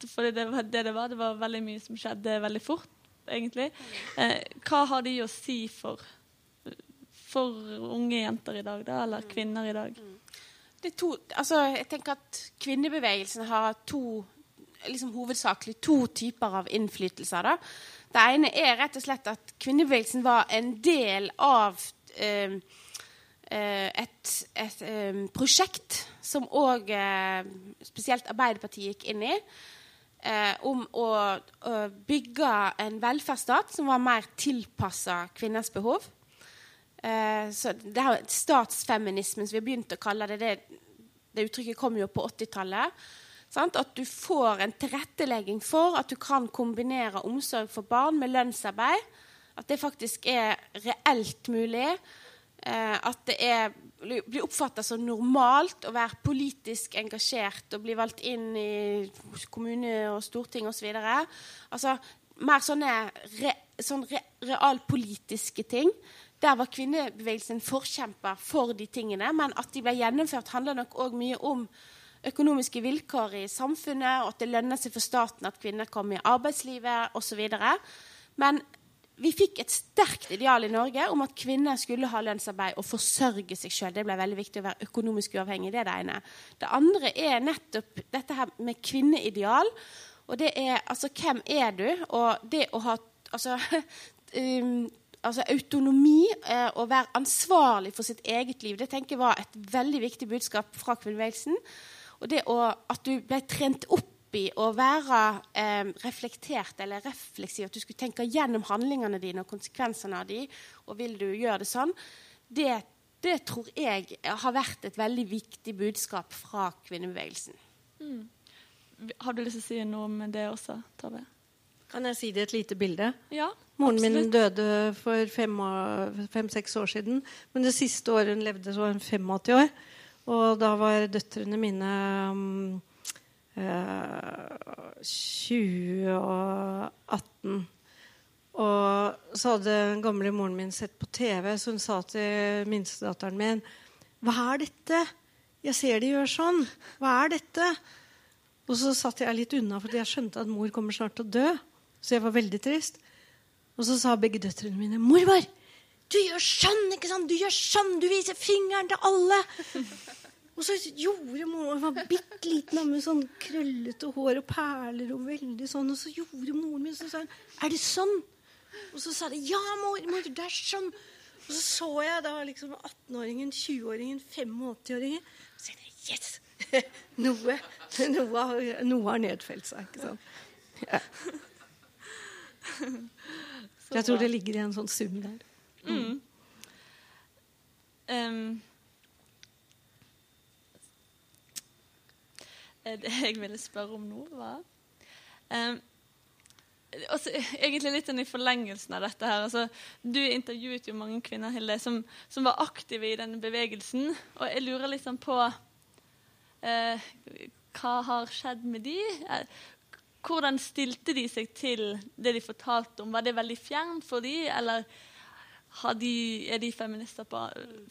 For det var det det var. Det var veldig mye som skjedde veldig fort, egentlig. Eh, hva har de å si for, for unge jenter i dag, da, eller kvinner i dag? Det er to, altså, jeg tenker at Kvinnebevegelsen har to liksom hovedsakelig to typer av innflytelser. Da. Det ene er rett og slett at kvinnebevegelsen var en del av eh, et, et, et um, prosjekt som òg eh, spesielt Arbeiderpartiet gikk inn i, Eh, om å, å, bygge en velferdsstat som var mer tilpassa kvinners behov. Uh, så det her Statsfeminismen, som vi har begynt å kalle det, det, det uttrykket kom jo på 80-tallet. At du får en tilrettelegging for at du kan kombinere omsorg for barn med lønnsarbeid. At det faktisk er reelt mulig Eh, at det er, blir oppfatta som normalt å være politisk engasjert og bli valgt inn i kommune og storting osv. Altså, mer sånne re, sånn re, realpolitiske ting. Der var kvinnebevegelsen forkjemper for de tingene. Men at de ble gjennomført, handler nok òg mye om økonomiske vilkår i samfunnet, og at det lønner seg for staten at kvinner kommer i arbeidslivet osv. Men vi fikk et sterkt ideal i Norge om at kvinner skulle ha lønnsarbeid og forsørge seg sjøl. Det ble veldig viktig å være økonomisk uavhengig. Det er det ene. Det andre er nettopp dette her med kvinneideal. Og det er altså hvem er du? Og det å ha altså, [laughs] um, altså autonomi eh, og være ansvarlig for sitt eget liv, det tenker jeg var et veldig viktig budskap fra kvinnebevegelsen. Og det å, at du ble trent opp i å være eh, reflektert eller refleksiv, at du skulle tenke gjennom handlingene dine og konsekvensene av dem, og vil du gjøre det sånn, det, det, tror jeg har vært et veldig viktig budskap fra kvinnebevegelsen. Mm. Har du lyst til å si noe om det også, Tove? Kan jeg si det i et lite bilde? Ja, Moren min døde for fem-seks fem, år siden. Men det siste året hun levde, så var hun 85 år. Og da var døtrene mine um, 20 eh, og 18. Og så hadde den gamle moren min sett på TV, så hun sa til minstedatteren min Hva er dette? Jeg ser de gjør sånn. Hva er dette? Og så satt jeg litt unna, fordi jeg skjønte at mor kommer snart til å dø. Så jeg var veldig trist. Og så sa begge døtrene mine 'Mormor, Du gjør sånn, ikke sant? Du gjør sånn, du viser fingeren til alle. Og så gjorde moren var bitte liten med sånn krøllete hår og perler og veldig sånn. Og så gjorde moren min sånn, sånn Er det sånn? Og så sa de ja, mor, mor, det er sånn. Og så så jeg da liksom 18-åringen, 20-åringen, 85-åringen. Og så tenkte jeg yes! [laughs] Noe, noe, noe har nedfelt seg. ikke sant? Ja. [laughs] Jeg tror det ligger i en sånn sum der. Mm. Um, det [laughs] jeg ville spørre om nå, var um, også, Egentlig litt sånn i forlengelsen av dette her. Altså, du intervjuet jo mange kvinner, Hilde, som, som var aktive i denne bevegelsen. Og jeg lurer sånn på eh, Hva har skjedd med de? Hvordan stilte de seg til det de fortalte om? Var det veldig fjernt for de, eller har de, er de feminister på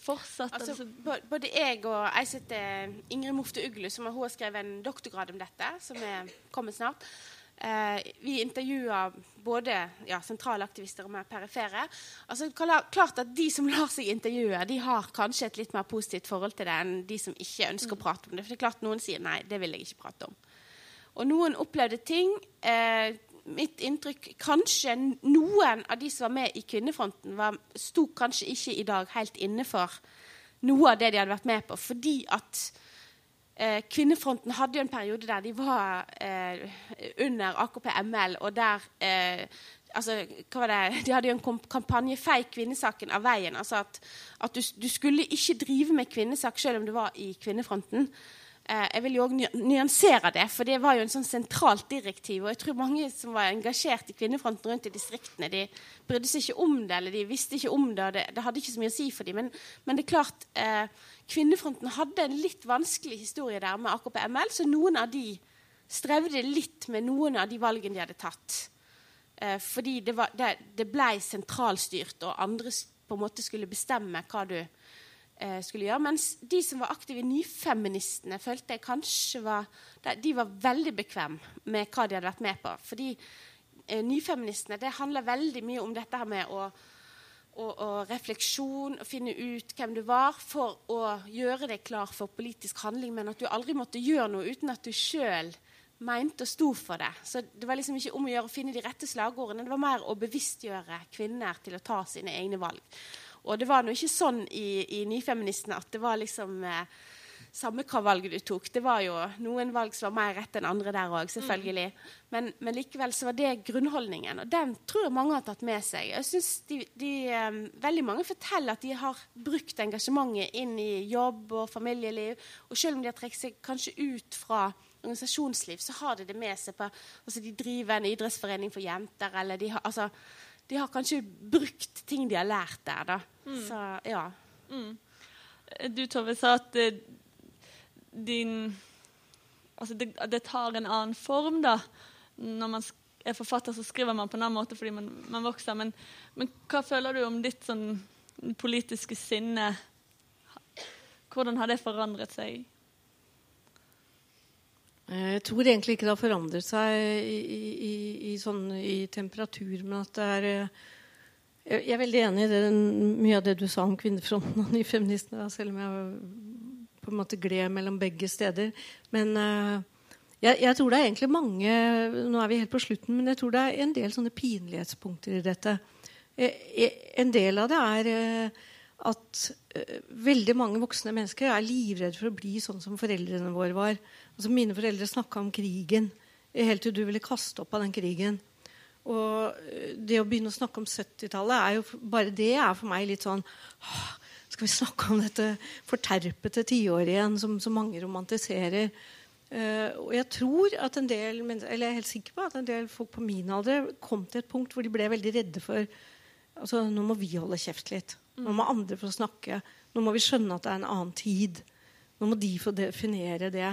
fortsatt? Altså, Altså, både jeg og jeg sitter Ingrid Mofte Uglu, som har, har skrevet en doktorgrad om dette, som er kommet snart. Eh, vi intervjua både ja, sentrale aktivister og mer perifere. Altså, klart at De som lar seg intervjue, de har kanskje et litt mer positivt forhold til det enn de som ikke ønsker å prate om det. For det er klart Noen sier nei, det vil jeg ikke prate om. Og noen opplevde ting. Eh, mitt inntrykk Kanskje noen av de som var med i Kvinnefronten, var, sto kanskje ikke i dag helt inne for noe av det de hadde vært med på, fordi at eh, Kvinnefronten hadde jo en periode der de var eh, under AKP-ML, og der eh, altså, hva var det? De hadde jo en kampanje 'Fei kvinnesaken av veien'. altså At, at du, du skulle ikke drive med kvinnesak selv om du var i Kvinnefronten. Eh, jeg vil jo også nyansere det, for det var jo en sånn sentralt direktiv. Og jeg tror mange som var engasjert i Kvinnefronten rundt i distriktene, de brydde seg ikke om det, eller de visste ikke om det, og det, det hadde ikke så mye å si for dem. Men, men det er klart, eh, Kvinnefronten hadde en litt vanskelig historie der med AKP-ML, så noen av de strevde litt med noen av de valgene de hadde tatt. Eh, fordi det, var, det, det ble sentralstyrt, og andre på en måte skulle bestemme hva du eh, skulle gjøre. Mens de som var aktive nyfeministene, følte jeg kanskje var de, var veldig bekvemme med hva de hadde vært med på. Fordi eh, nyfeministene det handler veldig mye om dette her med å og, og refleksjon, og finne ut hvem du var, for å gjøre deg klar for politisk handling, men at du aldri måtte gjøre noe uten at du sjøl mente og sto for det. Så det var liksom ikke om å gjøre å finne de rette slagordene, det var mer å bevisstgjøre kvinner til å ta sine egne valg. Og det var nå ikke sånn i, i Nyfeministene at det var liksom eh, samme hva valget du tok. Det var jo noen valg som var mer rett enn andre der òg, selvfølgelig. Men, men likevel så var det grunnholdningen, og den tror jeg mange har tatt med seg. Jeg synes de, de, eh, Veldig mange forteller at de har brukt engasjementet inn i jobb og familieliv. Og selv om de har trukket seg kanskje ut fra organisasjonsliv, så har de det med seg på altså De driver en idrettsforening for jenter, eller de har, altså, de har kanskje brukt ting de har lært der, da. Så ja. Du, Tove, sa at eh, din Altså, det, det tar en annen form, da. Når man er forfatter, så skriver man på en annen måte fordi man, man vokser. Men, men hva føler du om ditt sånn politiske sinne? Hvordan har det forandret seg? Eh, Jeg tror egentlig ikke det har forandret seg i, i, i- sånn, i temperatur, men at det er eh, Jeg er veldig enig i det, mye av det du sa om kvinnefronten og [laughs] nyfeministene, selv om jeg på en måte gled mellom begge steder. Men eh, jeg, jeg tror det er egentlig mange Nå er vi helt på slutten, men jeg tror det er en del sånne pinlighetspunkter i dette. En del av det er at uh, veldig mange voksne mennesker er livredde for å bli sånn som foreldrene våre var. Altså Mine foreldre snakka om krigen helt til du ville kaste opp av den krigen. Og eh, det å begynne å snakke om 70-tallet er jo bare det er for meg litt sånn Skal vi snakke om dette forterpete tiåret igjen som så mange romantiserer? Uh, og jeg tror at en del eller jeg er helt sikker på at en del folk på min alder kom til et punkt hvor de ble veldig redde for altså Nå må vi holde kjeft litt. Nå må andre få snakke. Nå må vi skjønne at det er en annen tid. Nå må de få definere det.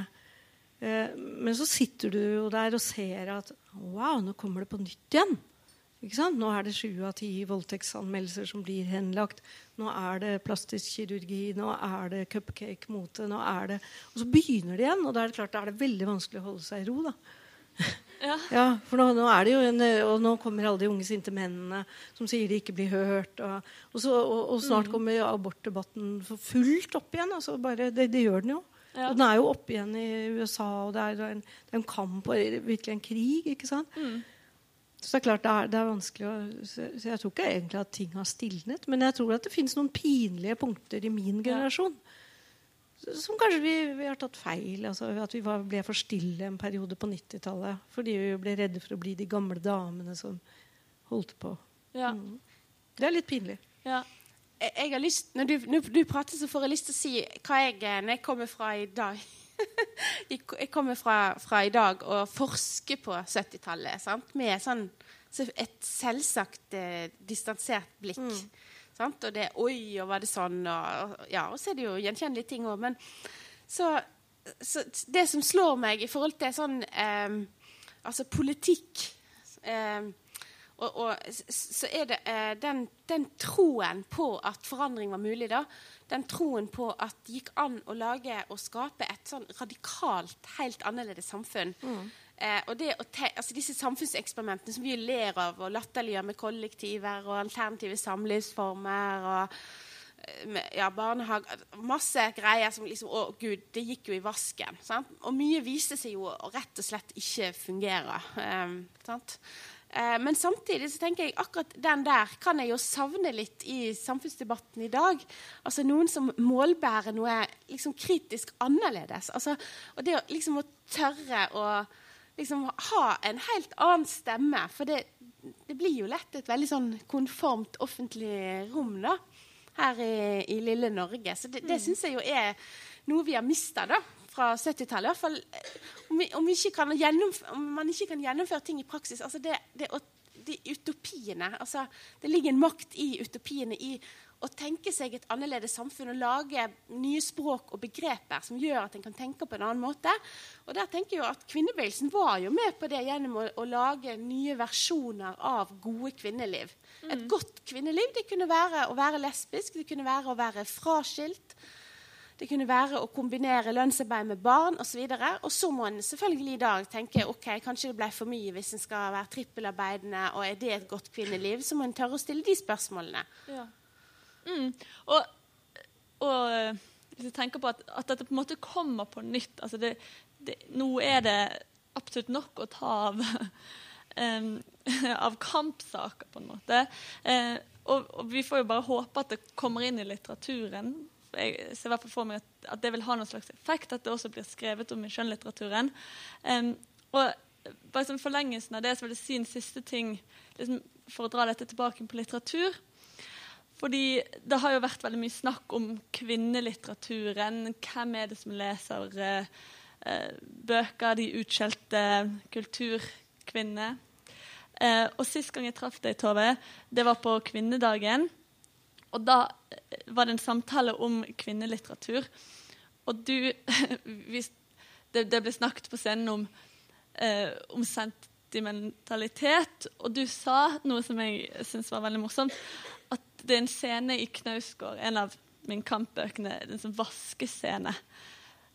Eh, men så sitter du jo der og ser at wow, nå kommer det på nytt igjen. Nå er det sju av ti voldtektsanmeldelser som blir henlagt. Nå er det plastisk kirurgi, nå er det cupcake-mote. nå er det... Og så begynner det igjen, og da er det klart da er det veldig vanskelig å holde seg i ro. da. Ja. [laughs] Ja, for nå, nå er det jo en, og nå kommer alle de unge sinte mennene som sier de ikke blir hørt. Og, og, så, og, og snart kommer abortdebatten for fullt opp igjen. Altså bare, det, det gjør den jo. Ja. Og den er jo oppe igjen i USA, og det er en, det er en kamp og virkelig en krig. ikke sant? Mm. Så det er klart det er, det er vanskelig å så, Jeg tror ikke egentlig at ting har stilnet, men jeg tror at det finnes noen pinlige punkter i min generasjon som kanskje vi, vi har tatt feil. Altså, at vi var, ble for stille en periode på 90-tallet fordi vi ble redde for å bli de gamle damene som holdt på. Ja. Mm. Det er litt pinlig. ja. Jeg, jeg har lyst, når du, når du prater, så får jeg lyst til å si hva jeg er når jeg kommer fra i dag. [laughs] jeg kommer fra, fra i dag og forsker på 70-tallet med sånn, et selvsagt eh, distansert blikk. Sant? Og det er 'oi, og var det sånn?' Og, ja, og så er det jo gjenkjennelige ting òg. Men så, så det som slår meg i forhold til sånn eh, Altså politikk eh, og, og så er det eh, den, den troen på at forandring var mulig, da. Den troen på at det gikk an å lage og skape et sånn radikalt, helt annerledes samfunn. Eh, og det å altså disse samfunnseksperimentene som vi ler av og latterliggjør med kollektiver og alternative samlivsformer og eh, ja, barnehage Masse greier som liksom Å, gud, det gikk jo i vasken. Sant? Og mye viste seg jo å rett og slett ikke fungere. Eh, sant? Eh, men samtidig så tenker jeg akkurat den der kan jeg jo savne litt i samfunnsdebatten i dag. Altså noen som målbærer noe liksom kritisk annerledes. Altså, og det å liksom å tørre å liksom ha en helt annen stemme. For det, det blir jo lett et veldig sånn konformt offentlig rom da, her i, i lille Norge. Så det, det syns jeg jo er noe vi har mista fra 70-tallet. I hvert fall eh, om, om, om man ikke kan gjennomføre ting i praksis. altså det, det de utopiene. Altså, det ligger en makt i utopiene i å tenke seg et annerledes samfunn og lage nye språk og begreper som gjør at en kan tenke på en annen måte. Og der tenker jeg jo at Kvinnebevegelsen var jo med på det gjennom å, å lage nye versjoner av gode kvinneliv. Et godt kvinneliv det kunne være å være lesbisk, det kunne være å være fraskilt. Det kunne være å kombinere lønnsarbeid med barn osv. Og, så og så må en selvfølgelig i dag tenke ok, kanskje det ble for mye hvis en skal være trippelarbeidende, og er det et godt kvinneliv? Så må en tørre å stille de spørsmålene. Ja. Mm. Og, og eh, hvis jeg tenker på at, at dette på en måte kommer på nytt altså det, det, Nå er det absolutt nok å ta av [laughs] um, [laughs] av kampsaker, på en måte. Uh, og, og vi får jo bare håpe at det kommer inn i litteraturen. Jeg ser i hvert fall for meg at, at det vil ha noen slags effekt, at det også blir skrevet om i skjønnlitteraturen. Um, og bare som forlengelsen av det så vil jeg si en siste ting liksom, for å dra dette tilbake på litteratur. Fordi det har jo vært veldig mye snakk om kvinnelitteraturen. Hvem er det som leser eh, eh, bøker, de utskjelte kulturkvinner? Eh, og Sist gang jeg traff deg, Tove, det var på kvinnedagen. Og da eh, var det en samtale om kvinnelitteratur. Og du [laughs] det, det ble snakket på scenen om, eh, om sentimentalitet, og du sa noe som jeg syns var veldig morsomt, det er en scene i Knausgård, en av mine kampbøkene, en sånn vaskescene,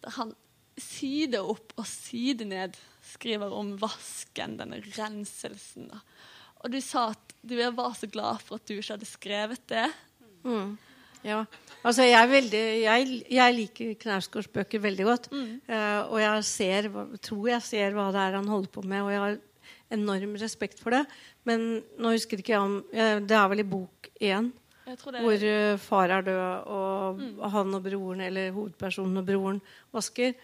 der han side opp og side ned skriver om vasken, denne renselsen. Da. Og du sa at du var så glad for at du ikke hadde skrevet det. Ja. Altså, jeg, veldig, jeg, jeg liker Knausgårds bøker veldig godt. Eh, og jeg ser, tror jeg ser hva det er han holder på med, og jeg har enorm respekt for det. Men nå husker ikke jeg om Det er vel i bok én, hvor eh, far er død, og han og broren, eller hovedpersonen og broren, vasker.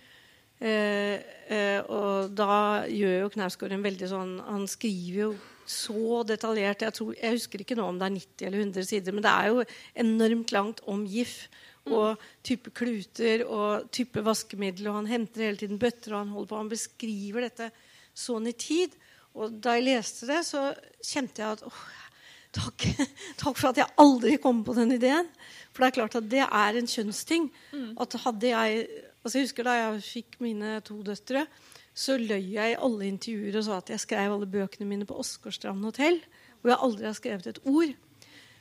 Eh, eh, og da gjør jo Knausgård en veldig sånn Han skriver jo så detaljert. Jeg, tror, jeg husker ikke nå om det er 90 eller 100 sider, men det er jo enormt langt om GIF. Og type kluter og type vaskemiddel. Og han henter hele tiden bøtter, og han holder på. Han beskriver dette sånn i tid. Og da jeg leste det, så kjente jeg at åh, takk, [laughs] takk for at jeg aldri kom på den ideen. For det er klart at det er en kjønnsting. At hadde jeg altså Jeg husker da jeg fikk mine to døtre, så løy jeg i alle intervjuer og sa at jeg skrev alle bøkene mine på Åsgårdstrand hotell, hvor jeg aldri har skrevet et ord.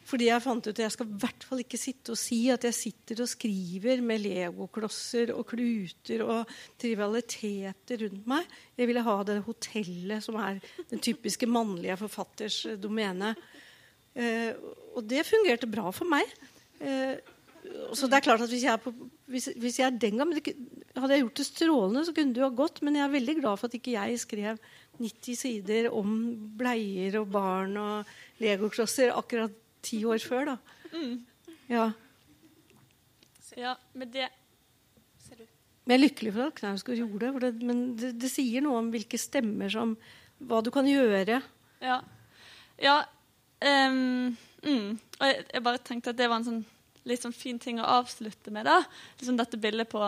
Fordi jeg fant ut at jeg skal i hvert fall ikke sitte og si at jeg sitter og skriver med legoklosser og kluter og trivialiteter rundt meg. Jeg ville ha det hotellet som er den typiske mannlige forfatters eh, domene. Eh, og det fungerte bra for meg. Eh, så det er klart at Hvis jeg, på, hvis, hvis jeg den gang hadde jeg gjort det strålende, så kunne det jo ha gått. Men jeg er veldig glad for at ikke jeg skrev 90 sider om bleier og barn og legoklosser akkurat ti år før. da. Mm. Ja. ja, med det Men jeg er lykkelig for at Knausgård gjorde det, det men det, det, sier noe om hvilke stemmer som Hva du kan gjøre. Ja. ja um, mm. Og jeg, jeg, bare tenkte at det var en sånn litt sånn fin ting å avslutte med. da. Liksom dette bildet på,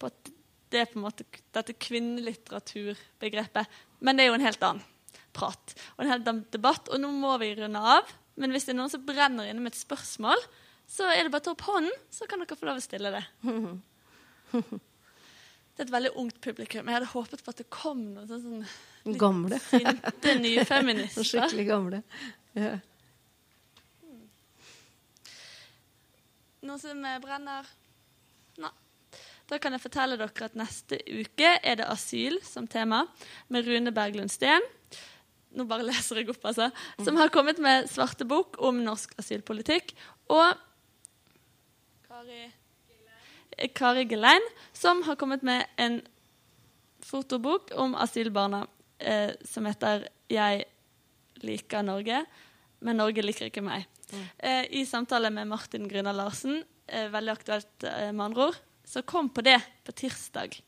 på at det er på en måte dette kvinnelitteraturbegrepet. Men det er jo en helt annen prat og en helt annen debatt. Og nå må vi runde av. Men hvis det er noen som brenner inne med et spørsmål, så er det bare å ta opp hånden, så kan dere få lov å stille det. [laughs] Det er et veldig ungt publikum. Jeg hadde håpet på at det kom noen sånn, sånn Gamle. [laughs] sinte nye feminister. Skikkelig gamle. Ja. Noen som brenner? Nei. Da kan jeg fortelle dere at neste uke er det asyl som tema, med Rune Berglund Steen. Nå bare leser jeg opp, altså. Som har kommet med svarte bok om norsk asylpolitikk. Og Kari, Kari Gelein, som har kommet med en fotobok om asylbarna eh, som heter 'Jeg liker Norge, men Norge liker ikke meg'. Eh, I samtale med Martin Gryna Larsen, eh, veldig aktuelt eh, med andre ord, så kom på det på tirsdag.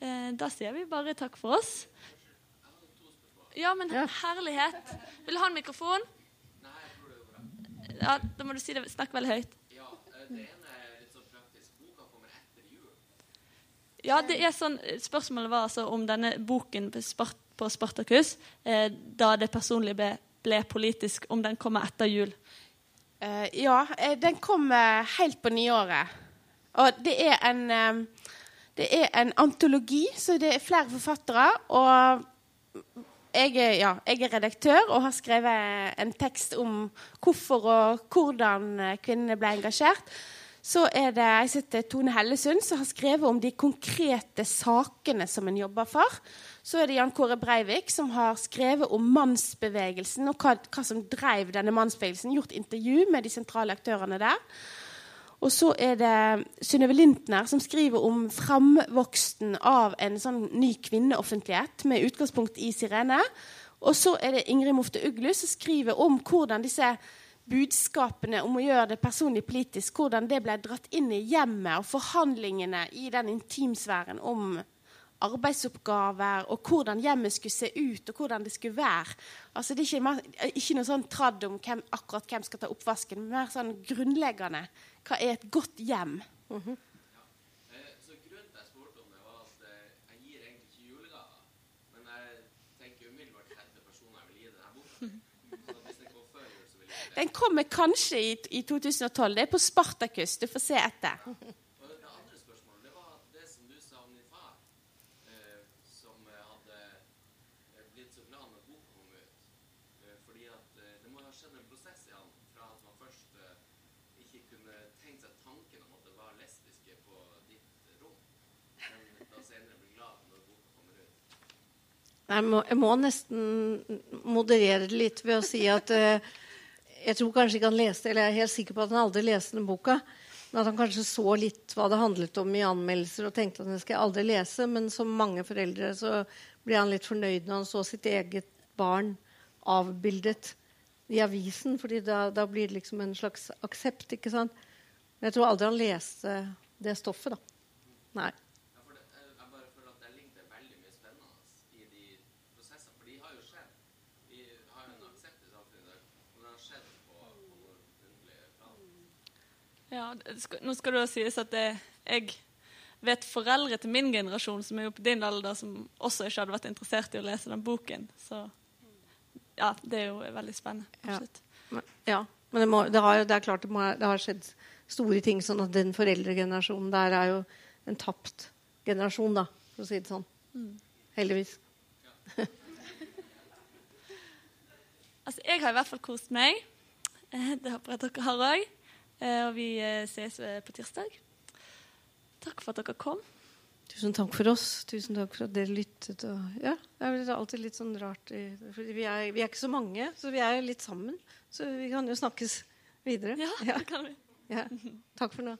Eh, da sier vi bare takk for oss. Ja, men herlighet. Vil du ha en mikrofon? Ja, Da må du si det. Snakk veldig høyt. Ja, det er sånn, Spørsmålet var altså om denne boken på Spartakus, eh, da det personlig ble, ble, politisk, om den kommer etter jul. Uh, ja, eh, den kommer helt på nyåret. Og det er en um, Det er en antologi, så det er flere forfattere. Og jeg er, ja, jeg er, redaktør og har skrevet en tekst om hvorfor og hvordan kvinnene ble engasjert. Så er det jeg sitter Tone Hellesund som har skrevet om de konkrete sakene som en jobber for. Så er det Jan Kåre Breivik som har skrevet om mannsbevegelsen og hva, hva som drev denne mannsbevegelsen. Gjort intervju med de sentrale aktørene der. Og så er det Synnøve Lintner som skriver om framvoksten av en sånn ny kvinneoffentlighet med utgangspunkt i Sirene. Og så er det Ingrid Mofte Uglu som skriver om hvordan disse budskapene om å gjøre det personlig politisk, hvordan det ble dratt inn i hjemmet og forhandlingene i den intimsfæren om arbeidsoppgaver og hvordan hjemmet skulle se ut og hvordan det skulle være. Altså, det er ikke, ikke noe sånn tradd om hvem, akkurat hvem skal ta oppvasken, men mer sånn grunnleggende. Hva er et godt hjem? Mm -hmm. [laughs] Den kommer kanskje i, i 2012. Det er på Spartakus. Du får se etter. [laughs] Og det andre spørsmålet det var det som du sa om din far, eh, som hadde eh, blitt så glad når boka kom ut. Eh, fordi at eh, det må ha skjedd en prosess i han fra at man først eh, ikke kunne tenkt seg tanken om at det var lesbiske på ditt rom, men da senere ble glad når boka kommer ut. Jeg må, jeg må nesten moderere det litt ved å si at uh, jeg tror kanskje ikke han leste, eller jeg er helt sikker på at han aldri leste den boka. Men at han kanskje så litt hva det handlet om i anmeldelser og tenkte at den skal jeg aldri lese. Men som mange foreldre så ble han litt fornøyd når han så sitt eget barn avbildet i avisen. fordi da, da blir det liksom en slags aksept. ikke sant? Men jeg tror aldri han leste det stoffet. da. Nei. Ja, skal, nå skal det jo sies at det, jeg vet foreldre til min generasjon som er jo på din alder, som også ikke hadde vært interessert i å lese den boken. Så ja, det er jo veldig spennende. Absolutt. Ja, ja. men det, må, det, har, det, er klart det, må, det, har skjedd store ting. sånn at den foreldregenerasjonen der er jo en tapt generasjon, da, for å si det sånn. Mm. Heldigvis. [laughs] altså, jeg har i hvert fall kost meg. Eh, Det håper jeg dere har òg. Og vi eh, ses eh, på tirsdag. Takk for at dere kom. Tusen takk for oss. Tusen takk for at dere lyttet. Og, ja, det er alltid litt sånn rart. For Vi er, vi er ikke så mange, så vi er litt sammen. Så vi kan jo snakkes videre. Ja, det kan vi. Ja. Takk for nå.